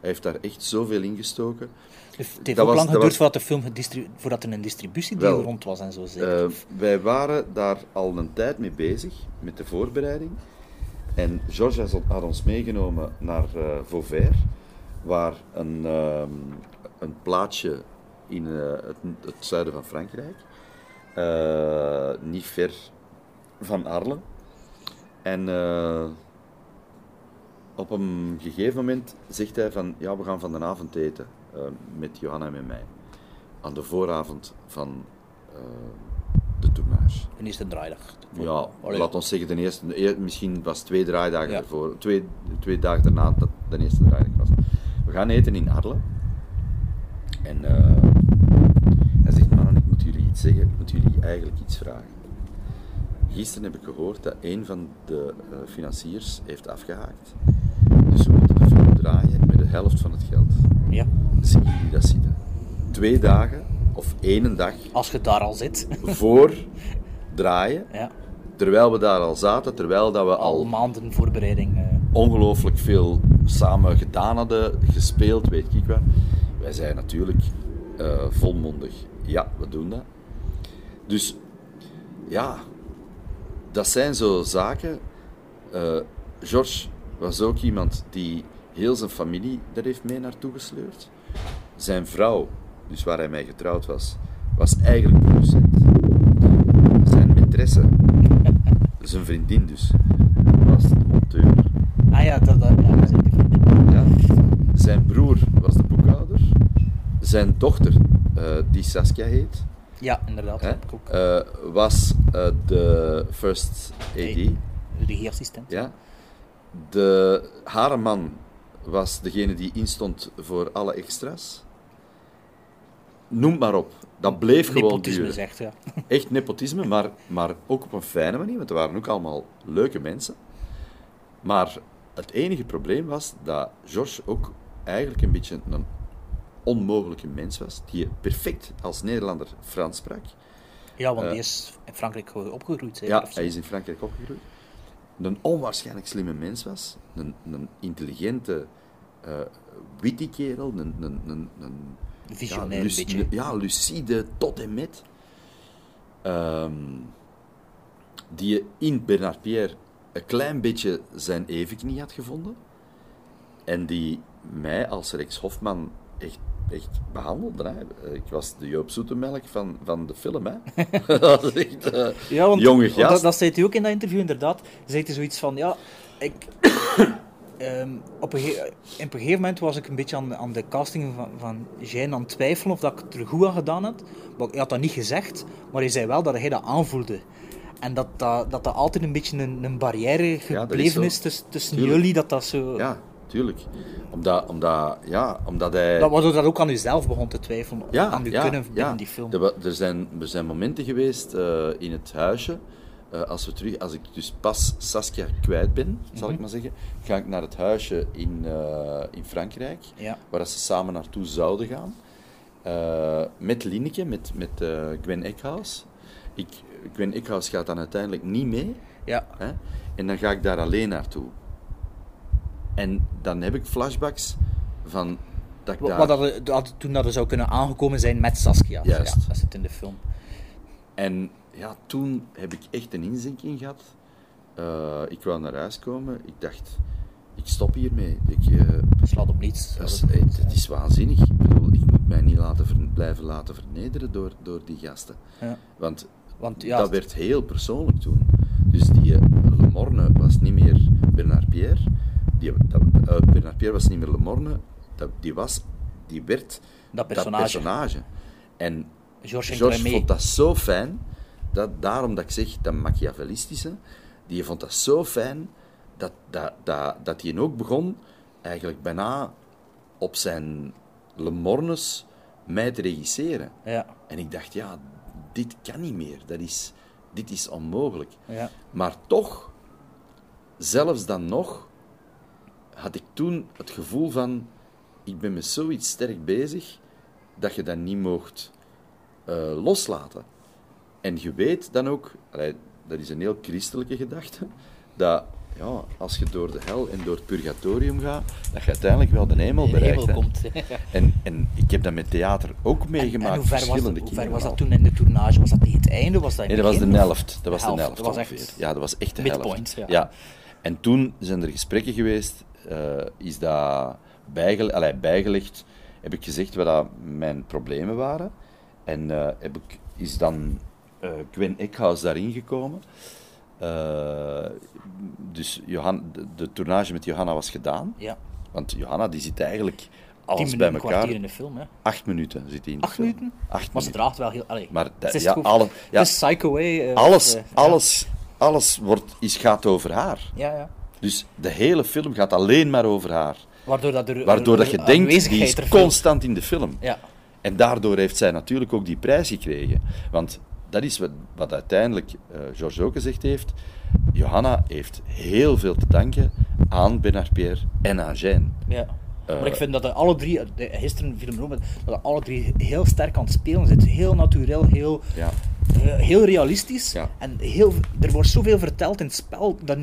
C: Hij heeft daar echt zoveel in gestoken.
A: Het heeft
C: Dat
A: ook
C: was-
A: lang geduurd
C: was-
A: voordat, de film voordat er een distributiedeal
C: Wel,
A: rond was en zo. Zeker.
C: Eh, wij waren daar al een tijd mee bezig, met de voorbereiding. En George had- ons meegenomen naar eh Vauvert, waar een, ehm, een plaatsje in eh, het, het zuiden van Frankrijk, niet ver van Arles. En op een gegeven moment zegt hij van, ja, we gaan van de avond eten, eh, met Johanna en met mij. Aan de vooravond van eh, de tournage.
A: De eerste draaidag.
C: Ja,
A: Allee.
C: laat ons zeggen, de eerste, de eer- misschien was twee draaidagen
A: Ja.
C: ervoor, twee, twee dagen daarna dat de eerste draaidag was. We gaan eten in Arle. En eh, hij zegt, mannen, ik moet jullie iets zeggen, ik moet jullie eigenlijk iets vragen. Gisteren heb ik gehoord dat een van de eh, financiers heeft afgehaakt. Dus we moeten de film draaien met de helft van het geld.
A: Ja.
C: Zien jullie dat zitten? Twee dagen of één dag
A: Als je daar al zit.
C: voor draaien,
A: ja.
C: terwijl we daar al zaten, terwijl dat we
A: Al
C: al
A: maanden voorbereiding. eh.
C: ongelooflijk veel samen gedaan hadden, gespeeld, weet ik wat. Wij zijn natuurlijk eh, volmondig. Ja, we doen dat. Dus ja, dat zijn zo zaken. Eh George was ook iemand die heel zijn familie daar heeft mee naartoe gesleurd. Zijn vrouw, dus waar hij mee getrouwd was, was eigenlijk producent. Zijn maîtresse, zijn vriendin dus, was de monteur.
A: Ah ja, dat, dat, ja, die vriendin.
C: Ja. Zijn broer was de boekhouder. Zijn dochter, eh, die Saskia heet,
A: Ja, inderdaad.
C: hè,
A: ook.
C: eh, was eh, de first AD.
A: Regieassistent.
C: Ja. De, haar man was degene die instond voor alle extra's. Noem maar op. Dat bleef gewoon
A: Nepotisme
C: duren.
A: zegt, ja.
C: Echt nepotisme, maar, maar ook op een fijne manier, want er waren ook allemaal leuke mensen. Maar het enige probleem was dat George ook eigenlijk een beetje een onmogelijke mens was, die perfect als Nederlander Frans sprak.
A: Ja, want
C: Eh.
A: die is in Frankrijk opgegroeid. zeker,
C: Ja, hij is in Frankrijk opgegroeid. Een onwaarschijnlijk slimme mens was. Een, een intelligente, eh witty kerel. Een, een, een, een,
A: Visionair
C: ja,
A: beetje.
C: ja, lucide tot en met. Ehm, die je in Bernard Pierre een klein beetje zijn evenknie had gevonden. En die mij als Rex Hofman echt, echt behandelde. Hè. Ik was de Joop Zoetemelk van, van de film. Hè. dat is echt... eh,
A: Ja, want
C: jonge gast.
A: Dat, dat zei hij ook in dat interview, inderdaad. Zei hij zoiets van, ja, ik... ehm, op, een op een gegeven moment was ik een beetje aan, aan de casting van, van Jean aan het twijfelen of dat ik het er goed aan gedaan had. Maar hij had dat niet gezegd, maar hij zei wel dat hij dat aanvoelde. En dat dat, dat, dat altijd een beetje een, een barrière gebleven is, tussen, tussen jullie, dat dat zo...
C: Ja, tuurlijk. Omdat, omdat, ja, omdat hij...
A: Dat, waardoor dat ook aan jezelf begon te twijfelen,
C: ja,
A: aan je
C: ja,
A: kunnen
C: ja.
A: in die film.
C: Er, er, zijn, er zijn momenten geweest eh, in het huisje. eh, als, we terug, als ik dus pas Saskia kwijt ben, zal
A: Mhm.
C: ik maar zeggen, ga ik naar het huisje in, eh, in Frankrijk, waar ze samen naartoe zouden gaan. Met Lineke, met, met Gwen Eckhouse. Ik, Gwen Eckhouse gaat dan uiteindelijk niet mee.
A: Ja.
C: Hè? En dan ga ik daar alleen naartoe. En dan heb ik flashbacks van dat ik daar...
A: wat dat, dat, toen dat er zou kunnen aangekomen zijn met Saskia.
C: Juist.
A: Ja, dat zit in de film.
C: En ja, toen heb ik echt een inzinking gehad. Eh, ik wou naar huis komen. Ik dacht, ik stop hiermee. Ik, eh,
A: slaat op niets.
C: dat is, het is waanzinnig. Ik bedoel, ik moet mij niet laten ver- blijven laten vernederen door, door die gasten.
A: Ja.
C: Want,
A: Want ja,
C: dat werd heel persoonlijk toen. Dus die Le Morne was niet meer Bernard Pierre. Die, dat, eh, Bernard Pierre was niet meer Le Morne. Dat, die, was, die werd
A: Dat personage.
C: personage. En
A: Georges
C: George vond dat zo fijn, dat, daarom dat ik zeg, dat Machiavellistische, die vond dat zo fijn, dat, dat, dat, dat hij ook begon, eigenlijk bijna op zijn Le Mornes, mij te regisseren.
A: Ja,
C: En ik dacht, ja, dit kan niet meer, dat is, dit is onmogelijk.
A: ja.
C: Maar toch, zelfs dan nog, had ik toen het gevoel van, ik ben met zoiets sterk bezig, dat je dat niet mocht eh, loslaten. En je weet dan ook, allee, dat is een heel christelijke gedachte, dat ja, als je door de hel en door het purgatorium gaat, dat je uiteindelijk wel de hemel
A: De
C: bereikt.
A: hemel
C: hè.
A: komt.
C: En, en ik heb dat met theater ook meegemaakt,
A: en dat,
C: verschillende
A: hoe ver
C: keren
A: was dat toen in de tournage? Was dat tegen het einde? Was dat
C: Nee, dat was de helft. Dat was de
A: helft.
C: helft
A: Dat was
C: ongeveer.
A: echt
C: Ja, dat was echt de helft.
A: ja.
C: En toen zijn er gesprekken geweest, is dat bijgele allee, bijgelegd, heb ik gezegd wat dat mijn problemen waren. En eh, heb ik, is dan eh Gwen Eckhouse daarin gekomen. Eh, dus Johan, de, de tournage met Johanna was gedaan.
A: Ja.
C: Want Johanna die zit eigenlijk alles bij elkaar,
A: kwartier in de film. Hè.
C: acht minuten zit hij in
A: Acht minuten?
C: Acht
A: Maar ze
C: minuten.
A: draagt wel heel... Allee,
C: Maar dat-
A: het is
C: ja, alle- ja.
A: Psycho, hè, eh,
C: Alles,
A: eh,
C: alles, alles wordt, is, gaat over haar.
A: Ja, ja.
C: Dus de hele film gaat alleen maar over haar.
A: Waardoor dat er...
C: Waardoor dat je denkt, die is constant in de film.
A: Ja.
C: En daardoor heeft zij natuurlijk ook die prijs gekregen. Want dat is wat, wat uiteindelijk eh Georges ook gezegd heeft. Johanna heeft heel veel te danken aan Bernard Pierre en aan Jeanne.
A: Ja.
C: Eh,
A: maar ik vind dat de alle drie, de, gisteren viel me op, dat de alle drie heel sterk aan het spelen zitten. Heel natuurlijk, heel,
C: Ja.
A: eh, heel realistisch.
C: Ja.
A: En heel, er wordt zoveel verteld in het spel, dat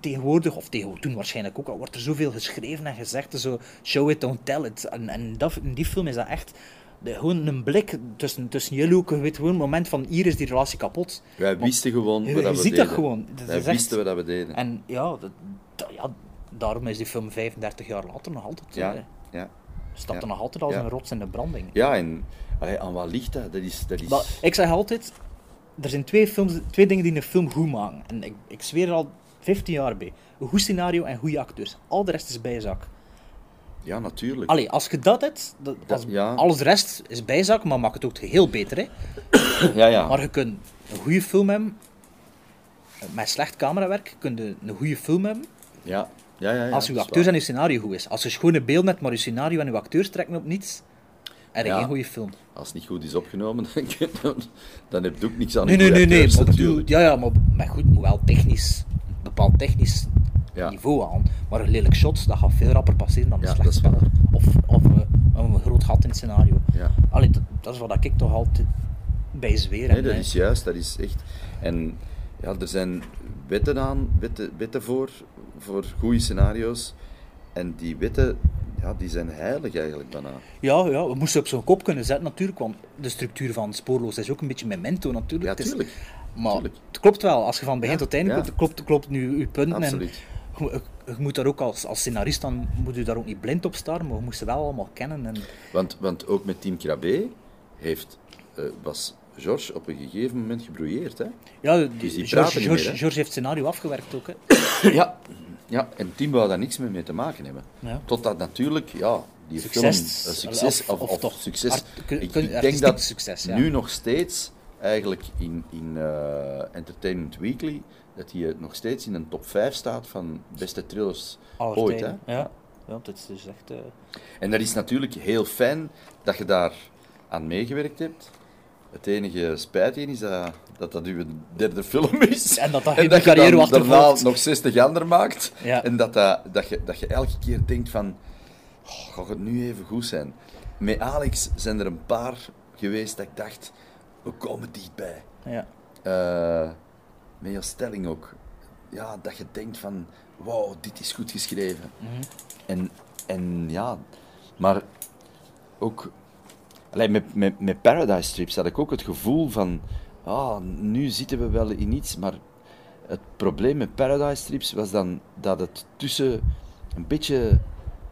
A: tegenwoordig, of tegen, toen waarschijnlijk ook al, wordt er zoveel geschreven en gezegd. Zo, show it, don't tell it. En, en dat, in die film is dat echt de, gewoon een blik tussen, tussen jullie ook. Je weet gewoon een moment van, hier is die relatie kapot.
C: Wij wisten gewoon
A: je-
C: wat dat
A: je
C: we
A: ziet dat
C: deden.
A: gewoon. Dat
C: Wij
A: is echt-
C: wisten wat dat we deden.
A: En ja, dat, dat- ja, daarom is die film 35 jaar later nog altijd...
C: ja,
A: eh,
C: ja.
A: er nog altijd als
C: Ja.
A: een rots in de branding.
C: ja, en allee, aan wat ligt dat? Dat is... Dat is...
A: Maar ik zeg altijd, er zijn twee, films, twee dingen die een film goed maken. En ik, ik zweer er al 15 jaar bij. Een goed scenario en goede acteurs. Al de rest is bijzak.
C: Ja, natuurlijk.
A: Allee, als je dat hebt, dat,
C: ja.
A: alles de rest is bijzak, maar maakt het ook heel beter. Hè?
C: Ja, ja.
A: Maar je kunt een goede film hebben, met slecht camerawerk, kun je een goede film hebben,
C: ja. Ja, ja, ja,
A: als
C: is
A: acteurs en je scenario goed is. Als je schone beeld hebt, maar je scenario en je acteurs trekken op niets, je
C: Ja.
A: geen goede film.
C: Als het niet goed is opgenomen, dan, dan, dan heb je ook niks aan
A: Nee, nee, nee, nee. Maar bedoel, ja, ja, maar, maar goed, moet wel technisch, bepaald technisch
C: Ja.
A: niveau aan. Maar een lelijk shots, dat gaat veel rapper passeren dan een
C: Ja,
A: slecht. Of, of eh, een groot gat in het scenario.
C: Ja.
A: Allee, dat, dat is wat ik toch altijd bij zweer.
C: Nee, dat is juist, dat is echt. En ja, er zijn wetten aan, wetten, wetten voor, voor goede scenario's. En die wetten, ja, die zijn heilig eigenlijk bijna.
A: Ja, ja, we moesten op zo'n kop kunnen zetten natuurlijk, want de structuur van Spoorloos is ook een beetje memento natuurlijk.
C: Ja,
A: Het is-
C: tuurlijk.
A: Maar
C: tuurlijk.
A: het klopt wel, als je van begin
C: Ja,
A: tot einde
C: ja.
A: klopt, klopt, klopt nu je punten.
C: Absoluut.
A: En je, je moet daar ook als, als scenarist, dan moet je daar ook niet blind op staan, maar je moest ze wel allemaal kennen. En,
C: Want, want ook met Team Krabbe heeft, eh, was Georges op een gegeven moment gebrouilleerd. Hè?
A: ja,
C: Dus die
A: George, George,
C: meer?
A: George heeft het scenario afgewerkt ook. Hè.
C: Ja. ja, en Team wou daar niks meer mee te maken hebben.
A: Ja.
C: Totdat natuurlijk, ja, die
A: Succes,
C: film, een succes,
A: of-
C: of,
A: of
C: of
A: toch
C: succes.
A: art-
C: ik, ik denk dat
A: succes, ja.
C: nu nog steeds, eigenlijk in, in eh, Entertainment Weekly, dat hij nog steeds in een top 5 staat van beste thrillers
A: Aller
C: ooit. Hè?
A: Ja. ja, dat is dus echt... eh,
C: En dat is natuurlijk heel fijn dat je daar aan meegewerkt hebt. Het enige spijt in is dat dat, dat uw derde film is.
A: En dat dat geen
C: je
A: carrière
C: dan
A: achtervolgt.
C: daarna nog 60 andere maakt.
A: Ja.
C: En dat, dat, dat, je, dat je elke keer denkt van... Oh, gaat het nu even goed zijn? Met Alex zijn er een paar geweest dat ik dacht... We komen dichtbij.
A: ja.
C: Eh met je stelling ook. Ja, dat je denkt van... Wauw, dit is goed geschreven.
A: Mhm.
C: En, en ja... Maar ook... Allee, met, met, met Paradise Strips had ik ook het gevoel van... Ah, nu zitten we wel in iets, maar... Het probleem met Paradise Strips was dan dat het tussen... Een beetje...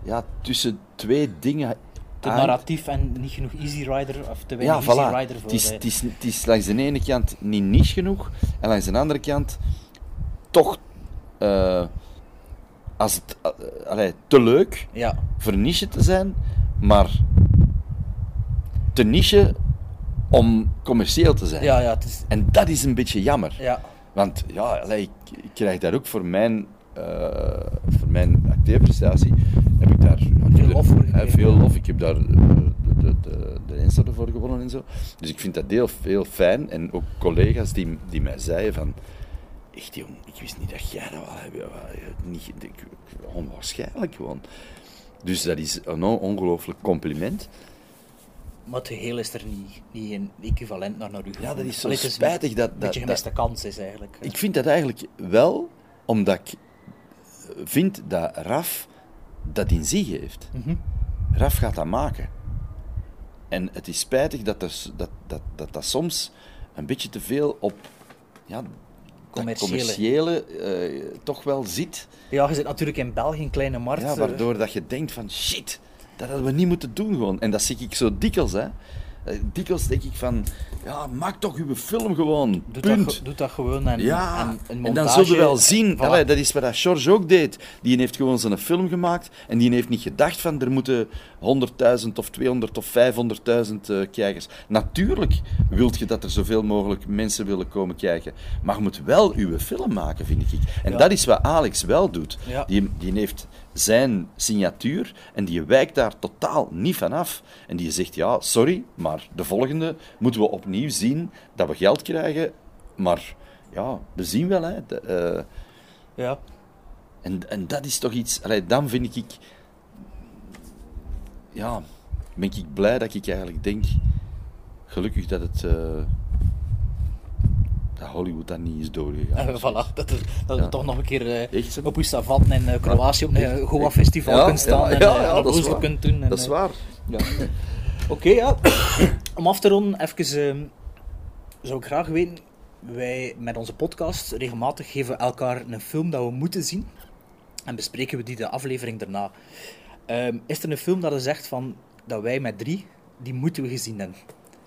C: Ja, tussen twee dingen...
A: Te
C: aan-
A: narratief en niet genoeg Easy Rider, of te
C: ja,
A: weinig
C: voilà.
A: Easy Rider voor...
C: Het is, het, is, het is langs de ene kant niet niche genoeg, en langs de andere kant toch eh, als het, allee, te leuk
A: ja,
C: voor niche te zijn, maar te niche om commerciëel te zijn.
A: ja, ja, het is...
C: En dat is een beetje jammer.
A: Ja,
C: Want ja, allee, ik, ik krijg daar ook voor mijn, voor mijn acteerprestatie heb ik daar
A: Veel lof voor
C: hè, veel lof. Ik heb daar eh, de, de, de, Insta ervoor gewonnen en zo. Dus ik vind dat heel, heel fijn. En ook collega's die, die mij zeiden van... Echt jong, ik wist niet dat jij dat wel Niet, onwaarschijnlijk gewoon. Dus dat is een on- ongelooflijk compliment.
A: maar het geheel is er niet, niet een equivalent naar naar u
C: Ja, dat is zo
A: Allee,
C: spijtig dat-
A: Een
C: dat-
A: beetje gemiste kans is eigenlijk.
C: Ik vind dat eigenlijk wel, omdat ik vind dat Raf dat in zich heeft.
A: Mhm.
C: Raf gaat dat maken. En het is spijtig dat er, dat, dat, dat, dat soms een beetje te veel op ja,
A: Commerciële.
C: commerciële eh, toch wel zit.
A: Ja, je zit natuurlijk in België, een kleine markt.
C: Ja, waardoor dat je denkt van shit, dat hadden we niet moeten doen gewoon. En dat zie ik zo dikwijls. Hè. Eh, Dikwijls denk ik van, ja, maak toch uw film gewoon,
A: Doe
C: punt.
A: dat, doe dat gewoon en,
C: Ja,
A: en,
C: en, dan
A: montage,
C: zul je wel zien,
A: voilà.
C: allee, dat is wat George ook deed. Die heeft gewoon zijn film gemaakt en die heeft niet gedacht van er moeten 100.000 of 200 of 500.000 eh, kijkers. Natuurlijk wilt je dat er zoveel mogelijk mensen willen komen kijken, maar je moet wel uw film maken, vind ik. En
A: Ja.
C: dat is wat Alex wel doet.
A: Ja.
C: Die, die heeft zijn signatuur en die wijkt daar totaal niet van af. En die zegt, ja, sorry, maar de volgende moeten we opnieuw zien dat we geld krijgen, maar ja, we zien wel, hè. De, eh,
A: Ja.
C: en, en dat is toch iets... Allee, dan vind ik... Ja, ben ik blij dat ik eigenlijk denk... Gelukkig dat het... eh, dat Hollywood dat niet is doorgegaan.
A: Eh, voilà, dat, er- dat we toch nog een keer eh,
C: hè?
A: op uw savanne in eh, Kroatië op een Goa festival
C: Ja,
A: kunt staan
C: ja,
A: en eh,
C: is
A: onnozel
C: waar.
A: kunt doen. En,
C: Dat is
A: eh,
C: waar.
A: Ja. Oké, ja. Om af te ronden, even, ehm, zou ik graag weten, wij met onze podcast regelmatig geven elkaar een film dat we moeten zien en bespreken we die de aflevering daarna. Ehm, is er een film dat je zegt van, dat wij met drie, die moeten we gezien hebben?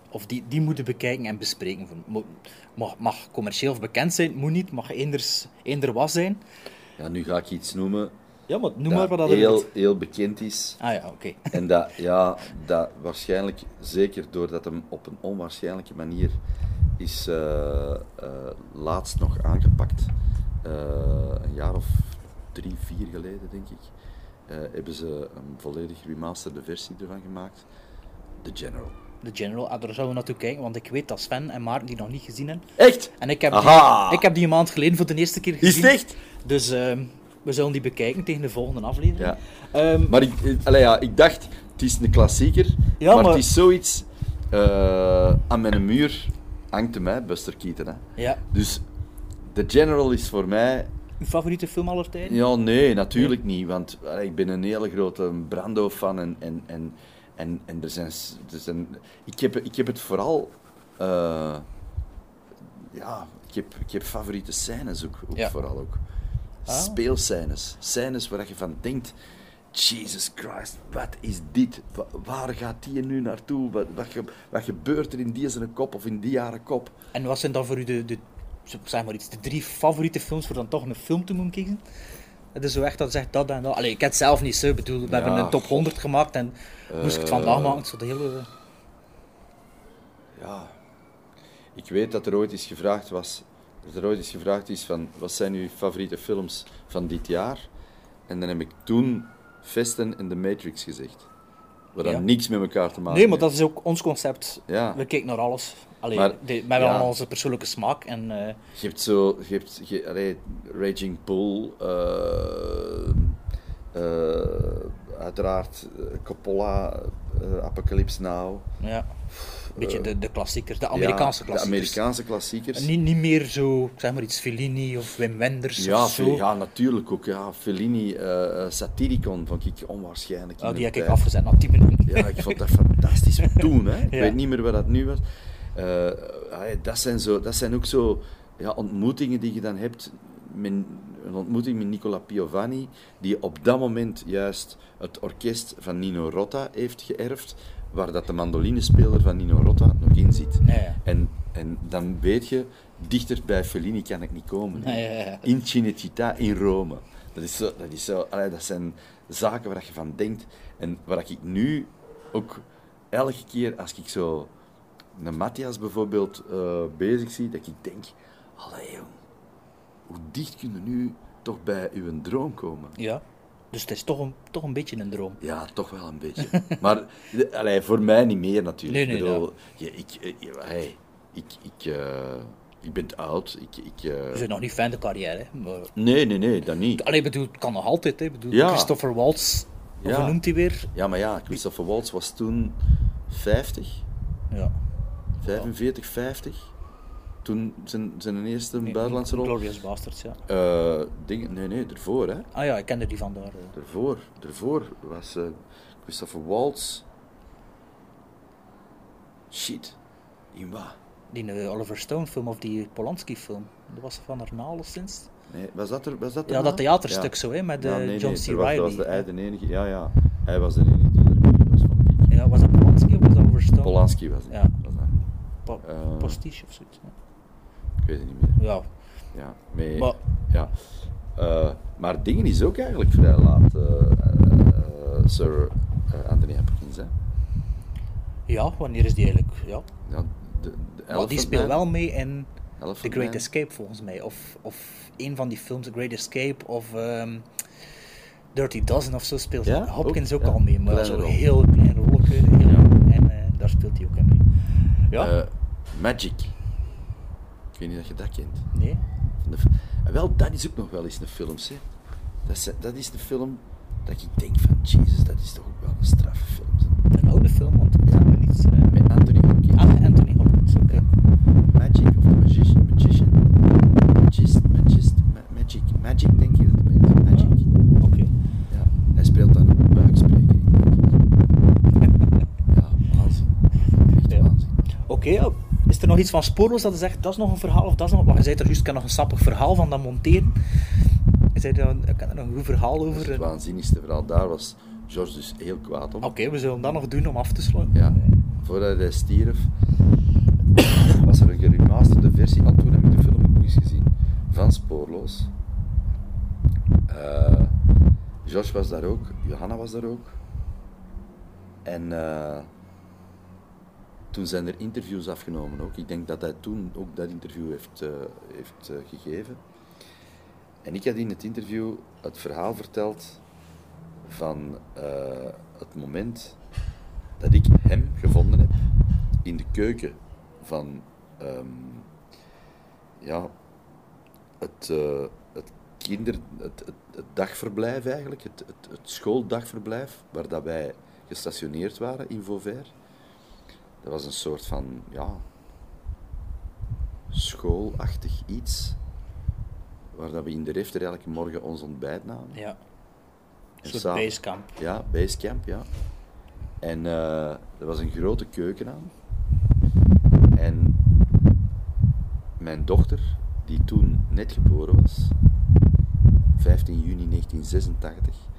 A: Of die, die moeten bekijken en bespreken. Mo- Mag, mag commercieel of bekend zijn, moet niet, mag eenders, eender was zijn.
C: Ja, nu ga ik iets noemen
A: Ja, maar noem maar wat dat
C: heel,
A: wilt.
C: heel bekend is.
A: Ah ja, oké.
C: En dat, ja, dat waarschijnlijk, zeker doordat hem op een onwaarschijnlijke manier is eh, eh, laatst nog aangepakt, eh, een jaar of drie, vier geleden denk ik, hebben ze een volledig remasterde versie ervan gemaakt. The General.
A: De General, daar zouden we naartoe kijken, want ik weet dat Sven en Maarten die nog niet gezien hebben.
C: Echt?
A: En ik heb,
C: Aha!
A: die, ik heb die een maand geleden voor de eerste keer
C: Is
A: gezien.
C: het echt?
A: Dus ehm, we zullen die bekijken tegen de volgende aflevering.
C: Ja.
A: Ehm,
C: Maar ik, eh, allee, ja, ik dacht, het is een klassieker,
A: Ja,
C: maar,
A: maar-
C: het is zoiets... eh, aan mijn muur hangt hem, hè, Buster Keaton. Hè.
A: ja.
C: Dus The General is voor mij
A: Uw favoriete film aller tijden?
C: Ja, nee, natuurlijk niet. Want allee, ik ben een hele grote Brando-fan en, en, en, en, en er zijn, er zijn... Ik, heb, ik heb het vooral... eh, ja, ik heb, ik heb favoriete scènes ook, ook
A: Ja.
C: vooral ook.
A: Ah.
C: Speelscènes. Scènes waar je van denkt... Jesus Christ, wat is dit? Wa- waar gaat die nu naartoe? Wat, wat, ge- wat gebeurt er in die zijn kop of in die jaren kop?
A: En wat zijn dan voor u de, de, zeg maar iets, de drie favoriete films voor dan toch een film te moeten kiezen? Het is zo echt dat zegt dat en dat. Allee, ik heb het zelf niet zo. Ik bedoel, we
C: Ja,
A: hebben een top 100 gemaakt en moest ik het vandaag
C: Eh.
A: maken, zo de hele...
C: Ja, ik weet dat er ooit is gevraagd was, dat er ooit is gevraagd is van, wat zijn uw favoriete films van dit jaar? En dan heb ik toen Vesten en The Matrix gezegd. Wat dan
A: Ja.
C: niks met elkaar te maken
A: Nee, maar dat is ook ons concept.
C: Ja.
A: We kijken naar alles. Allee,
C: Maar,
A: de, wel
C: ja.
A: onze persoonlijke smaak. En, eh,
C: Je hebt zo, je hebt, je, allee, Raging Bull, eh, eh, uiteraard Coppola, Apocalypse Now.
A: ja, een beetje de, de klassiekers, de Amerikaanse
C: Ja,
A: klassiekers.
C: De Amerikaanse klassiekers.
A: Niet, niet meer zo, zeg maar iets Fellini of Wim Wenders
C: Ja,
A: of zo.
C: Ja, natuurlijk ook. Ja. Fellini, eh, Satiricon vond ik onwaarschijnlijk.
A: Ah, die heb ik afgezet na 10 minuten.
C: Ja, ik vond dat fantastisch toen. Hè. Ik
A: Ja.
C: weet niet meer wat dat nu was. Eh, ja, dat, zijn zo, dat zijn ook zo ja, ontmoetingen die je dan hebt. Met, een ontmoeting met Nicola Piovani, die op dat moment juist het orkest van Nino Rota heeft geërfd, waar dat de mandolinespeler van Nino Rota nog in zit.
A: Ja, ja.
C: En, en dan weet je, dichter bij Fellini kan ik niet komen.
A: Ja.
C: In Cinecittà, in Rome. Dat, is zo, dat, is zo, allee, dat zijn zaken waar je van denkt. En waar ik nu ook elke keer als ik zo een Matthias bijvoorbeeld eh, bezig zie, dat ik denk, allee jong, hoe dicht kun je nu toch bij uw droom komen?
A: Ja. Dus het is toch een, toch een beetje een droom.
C: Ja, toch wel een beetje. maar allee, voor mij niet meer natuurlijk.
A: Nee, nee,
C: ik bedoel, je- ik, eh, hey, ik, ik, eh, ik ben oud. Ik, ik,
A: We zijn nog niet fan de carrière. Maar...
C: Nee, nee, nee, dat niet.
A: Allee, bedoel, het kan nog altijd, hè. Bedoel,
C: Ja.
A: Christopher Waltz, hoe noemt hij weer?
C: Ja, maar ja, Christopher Waltz was toen 50,
A: Ja.
C: 45, 50. Toen zijn, zijn eerste buitenlandse rol.
A: Glorious Bastards, ja.
C: Eh, dingen, nee, nee, ervoor, hè.
A: Ah ja, ik kende die van daar. eh.
C: Ervoor, ervoor was eh, Christopher Waltz. Shit, in wat?
A: Die Oliver Stone film of die Polanski film. Dat was van daarna alleszins.
C: Nee, was dat er? Was dat
A: Ja, dat theaterstuk
C: Ja.
A: zo, hè, met
C: Ja, nee,
A: John
C: nee,
A: C. Reilly.
C: was de, hij de enige. Ja, ja. Hij was de enige die er was, ik.
A: Ja, was dat Polanski of was dat Oliver dan?
C: Polanski was het.
A: Ja. Postiche of zoiets.
C: Ik weet het niet meer.
A: Ja,
C: Ja, mee,
A: maar
C: ja. Eh, maar dingen is ook eigenlijk vrij laat, eh, eh, Sir Anthony Hopkins. Hè?
A: ja, wanneer is die eigenlijk? Ja.
C: Ja, de, de
A: Maar die speelt wel mee in The Great
C: Man.
A: Escape volgens mij. Of, of een van die films, The Great Escape of ehm, Dirty Dozen of zo speelt
C: Ja,
A: Hopkins ook,
C: ook, ja.
A: al mee. Maar
C: rol.
A: heel klein rolletje. En eh, daar speelt hij ook in mee. Ja?
C: Magic. Ik weet niet of je dat kent.
A: nee?
C: En wel, dat is ook nog wel eens een film, hè. Dat is, dat is de film dat ik denk van, Jesus, dat is toch ook wel een straffe film.
A: Een oude film, want heb me niet... eh,
C: Met Anthony Hopkins.
A: Ah, Anthony Hopkins, oké
C: of the Magician. Magician. Magist, magist, ma- magic. Magic denk ik dat het heet. Magic.
A: Oké.
C: Ja, hij speelt dan een buikspreker in. denk ik. Ja, waanzin. Echt
A: Ja.
C: waanzin.
A: Oké, ja. is er nog iets van spoorloos dat je zegt, dat is nog een verhaal of dat is nog... Want je zei er juist, ik kan nog een sappig verhaal van dat monteren. Je zei dan, ik kan er nog een goed verhaal
C: is
A: over.
C: het waanzinnigste verhaal. Daar was George dus heel kwaad om.
A: Oké, we zullen dat nog doen om af te sluiten.
C: Ja, voordat hij stierf, was er een geremasterde versie. Al toen heb ik de film ook eens gezien. Van Spoorloos. Eh George was daar ook. Johanna was daar ook. En eh, toen zijn er interviews afgenomen ook. Ik denk dat hij toen ook dat interview heeft, eh, heeft eh, gegeven. En ik had in het interview het verhaal verteld van eh, het moment dat ik hem gevonden heb in de keuken van ehm, ja, het, het kinder, het, het, het dagverblijf eigenlijk, het, het, het schooldagverblijf waar dat wij gestationeerd waren in Vauvert. Dat was een soort van, ja, schoolachtig iets, waar dat we in de refter elke morgen ons ontbijt namen.
A: Ja.
C: En
A: Een soort basecamp.
C: Ja, basecamp, ja. En eh, er was een grote keuken aan. En mijn dochter, die toen net geboren was, 15 juni 1986, ik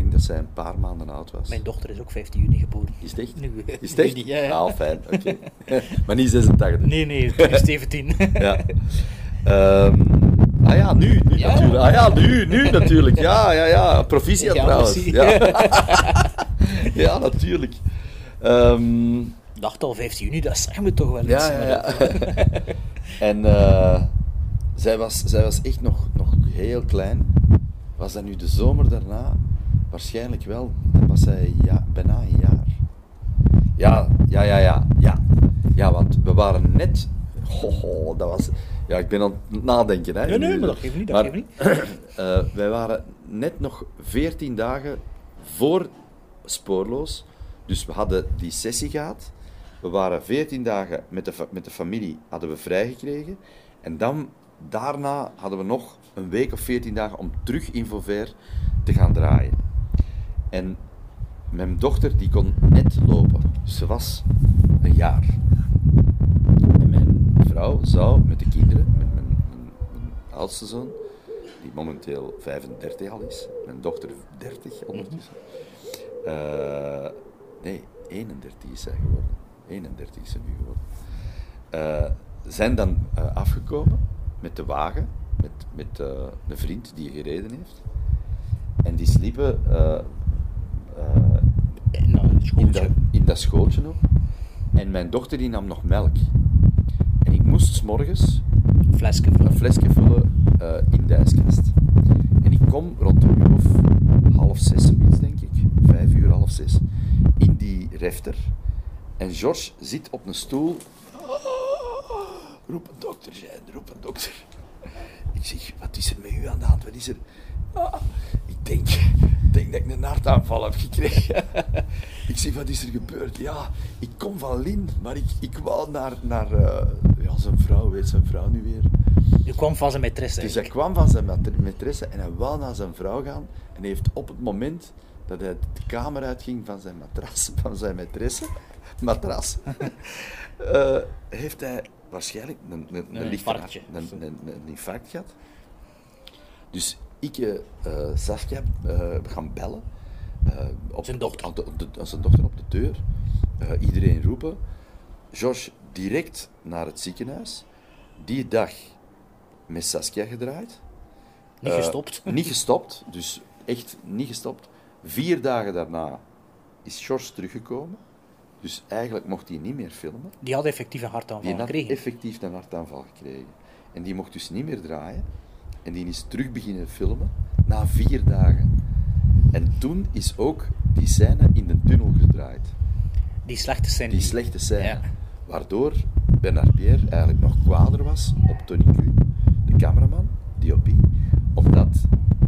C: denk dat zij een paar maanden oud was.
A: Mijn dochter is ook 15 juni geboren.
C: Is het echt?
A: Nu,
C: Is het echt?
A: nu niet, ja, ja.
C: Ah, fijn, oké. maar niet 86.
A: Nee, nee, 2017.
C: Ja. Ehm, ah ja, nu, nu
A: Ja.
C: natuurlijk. Ah ja, nu, nu natuurlijk. Ja, ja, ja. Proficiat trouwens. Ja. ja, natuurlijk.
A: Ik dacht al 15 juni, dat zeggen we toch wel iets.
C: ja, ja, en eh, zij, was, zij was echt nog, nog heel klein. Was dat nu de zomer daarna? Waarschijnlijk wel. Dan was zij ja, bijna een jaar. Ja, ja, ja, ja, ja. Ja, want we waren net... Ho, ho, dat was... Ja, ik ben aan het nadenken. Hè,
A: Nee, nee, maar dat geeft niet, dat
C: maar,
A: geeft niet.
C: eh, wij waren net nog 14 dagen voor spoorloos. Dus we hadden die sessie gehad. We waren 14 dagen met de, met de familie hadden we vrijgekregen. En dan, daarna hadden we nog een week of 14 dagen om terug in Vauvert te gaan draaien. En mijn dochter die kon net lopen. Ze was een jaar. En mijn vrouw zou met de kinderen, met mijn, mijn, oudste zoon, die momenteel 35 al is, mijn dochter 30 ondertussen. Eh, nee, 31 is zij geworden. 31 is ze nu geworden. Eh, zijn dan eh, afgekomen met de wagen, met, met een vriend die gereden heeft. En die sliepen eh, eh,
A: In een
C: dat, in dat schooltje nog. En mijn dochter die nam nog melk. En ik moest 's morgens
A: Een flesje.
C: een flesje vullen eh, in de ijskast. En ik kom rond een uur of half zes, zoiets denk ik, vijf uur, half zes, in die refter. En George zit op een stoel. Roep een dokter, zijn, roep een dokter. Ik zeg, wat is er met u aan de hand? Wat is er? Ik denk, ik denk dat ik een hartaanval heb gekregen. ik zeg, wat is er gebeurd? Ja, ik kom van Lin, maar ik, ik wou naar, naar eh, ja, zijn vrouw, weet zijn vrouw nu weer.
A: Je kwam van zijn maîtresse
C: Dus hij kwam van zijn maîtresse en hij wou naar zijn vrouw gaan. En hij heeft op het moment dat hij de kamer uitging van zijn matras, van zijn maîtresse, matras, eh, heeft hij waarschijnlijk een, een, een,
A: Een
C: een, een, een, een infarct gehad. Dus ik, eh Saskia, eh, gaan bellen. eh, op,
A: Zijn dochter.
C: De, de- zijn dochter op de deur. iedereen roepen. George direct naar het ziekenhuis. Die dag met Saskia gedraaid.
A: Niet gestopt.
C: niet gestopt, dus echt niet gestopt. Vier dagen daarna is George teruggekomen. Dus eigenlijk mocht hij niet meer filmen.
A: Die had effectief een hartaanval
C: Die had
A: gekregen.
C: effectief een hartaanval gekregen. En die mocht dus niet meer draaien. En die is terug beginnen filmen na vier dagen. En toen is ook die scène in de tunnel gedraaid.
A: Die slechte scène.
C: Die slechte scène.
A: Ja.
C: Waardoor Bernard Pierre eigenlijk nog kwader was op Tony Q, de cameraman, DOP. Omdat,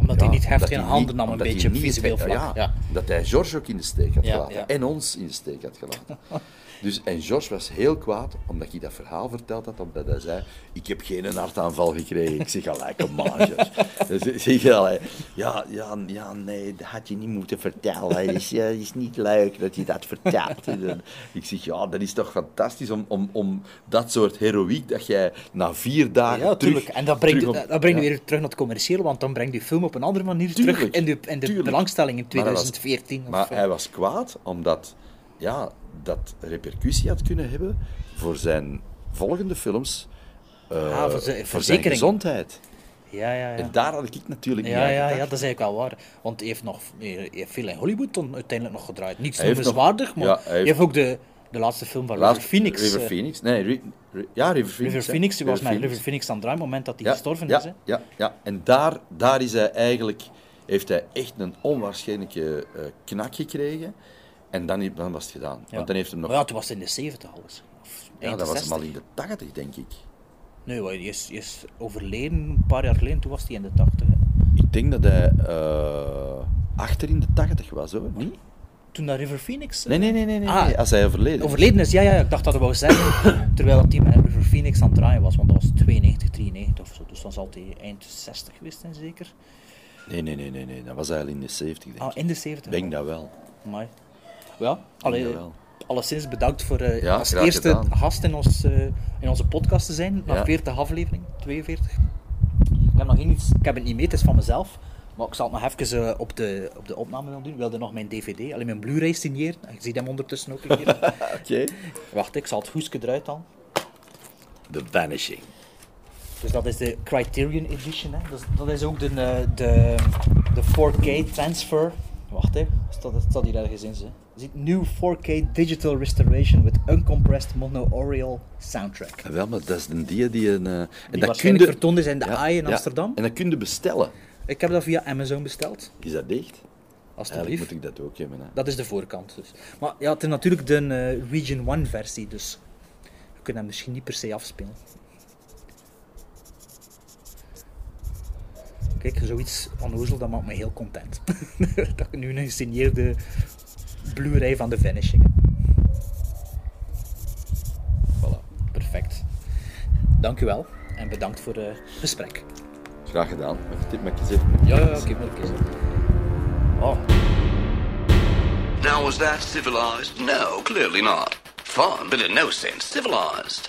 A: Omdat hij niet heftig
C: omdat
A: in handen nam, een beetje visueel vlak.
C: Ja,
A: Ja.
C: Dat hij George ook in de steek had gelaten. En ons in de steek had gelaten. Dus, en George was heel kwaad omdat ik dat verhaal verteld had. Omdat hij zei, ik heb geen hartaanval gekregen. Ik zeg, kom aan, George. Dus, zeg je, ja, ja, ja, nee, dat had je niet moeten vertellen. Het is, is niet leuk dat je dat vertelt. Ik zeg, ja, dat is toch fantastisch om, om, om dat soort heroïek dat jij na vier dagen
A: Ja,
C: terug...
A: tuurlijk. En dat brengt,
C: op-
A: dat brengt
C: ja.
A: weer terug naar het commerciële, want dan brengt je film op een andere manier
C: Tuurlijk,
A: terug in de, in de belangstelling in
C: Maar hij was-
A: 2014. of,
C: Maar
A: eh,
C: hij was kwaad omdat ja, dat repercussie had kunnen hebben voor zijn volgende films.
A: Ah, voor zijn-
C: voor zijn
A: verzekering.
C: gezondheid.
A: ja, ja, ja.
C: En daar had ik natuurlijk niet
A: Ja,
C: aan
A: ja, ja, dat is eigenlijk wel waar. Want hij heeft, nog, hij heeft veel in Hollywood dan uiteindelijk nog gedraaid. Niets noemenswaardig, maar
C: ja, hij heeft-
A: heeft ook de, de laatste film van River Phoenix.
C: River
A: eh,
C: Phoenix. Nee, Ri- Ri- ja, River Phoenix.
A: River. Phoenix, die was met. River Phoenix aan het draaien, op het moment dat hij
C: ja,
A: gestorven
C: ja,
A: is. Hè.
C: Ja, ja, en daar, daar is hij eigenlijk, heeft hij echt een onwaarschijnlijke eh, knak gekregen. En dan, dan was het gedaan.
A: Ja.
C: Want dan heeft hem nog...
A: Maar ja, toen was het in de 70 alles. Of
C: ja, dat was hem
A: 60.
C: al in de 80, denk ik.
A: Nee, hij is, is overleden een paar jaar geleden, toen was hij in de 80. hè.
C: Ik denk dat hij eh, achter in de 80 was, hoor. Niet?
A: Toen naar River Phoenix.
C: Nee, nee, nee, nee, nee,
A: Ah.
C: nee, als hij overleden is.
A: Overleden is, ja, ja, ik dacht dat hij wou zeggen, terwijl het team met River Phoenix aan het draaien was, want dat was 92, 93 of zo, dus dan zal hij eind 60 geweest zijn zeker.
C: Nee, nee, nee, nee, nee, dat was eigenlijk in de 70, denk
A: Ah,
C: ik.
A: in de 70.
C: Ik denk dat wel.
A: Amai. Ja, allee, alleszins bedankt voor
C: Ja,
A: als eerste
C: gedaan.
A: gast in, ons, eh, in onze podcast te zijn, na
C: Ja.
A: 40 aflevering, 42. Ik heb nog iets, ik heb het niet mee, het is van mezelf. Maar ik zal het nog even eh, op, de, op de opname dan doen. Ik wilde nog mijn DVD, alleen mijn Blu-ray signeren. Je ziet hem ondertussen ook hier.
C: Oké.
A: Wacht, ik zal het hoesje eruit halen.
C: The Vanishing.
A: Dus dat is de Criterion Edition. Hè. Dat, is, dat is ook de, de, de 4K transfer. Wacht hè, staat, staat hier ergens in. Ze. Ziet New 4K Digital Restoration with Uncompressed Mono-Aural Soundtrack.
C: Ja, wel, maar dat is een die die een... eh, en
A: Die
C: dat kun je-
A: vertoond is in de
C: Ja,
A: AI in. Amsterdam.
C: En dat kun je bestellen.
A: Ik heb dat via Amazon besteld,
C: Is dat dicht?
A: Alstublieft.
C: moet ik dat ook hebben. Hè.
A: Dat is de voorkant. Dus. Maar ja, het is natuurlijk de eh, Region 1 versie, dus we kunnen hem misschien niet per se afspelen. Kijk, zoiets onnozel, dat maakt me heel content. dat ik nu een gesigneerde Blu-ray van de Vanishing. Voilà, perfect. Dank u wel en bedankt voor het gesprek.
C: Graag gedaan. Ik dit met je?
A: Ja, ja, ja, kijk maar eens. Oh,
D: Now, was that civilized? No, clearly not. Fun, but in no sense civilized.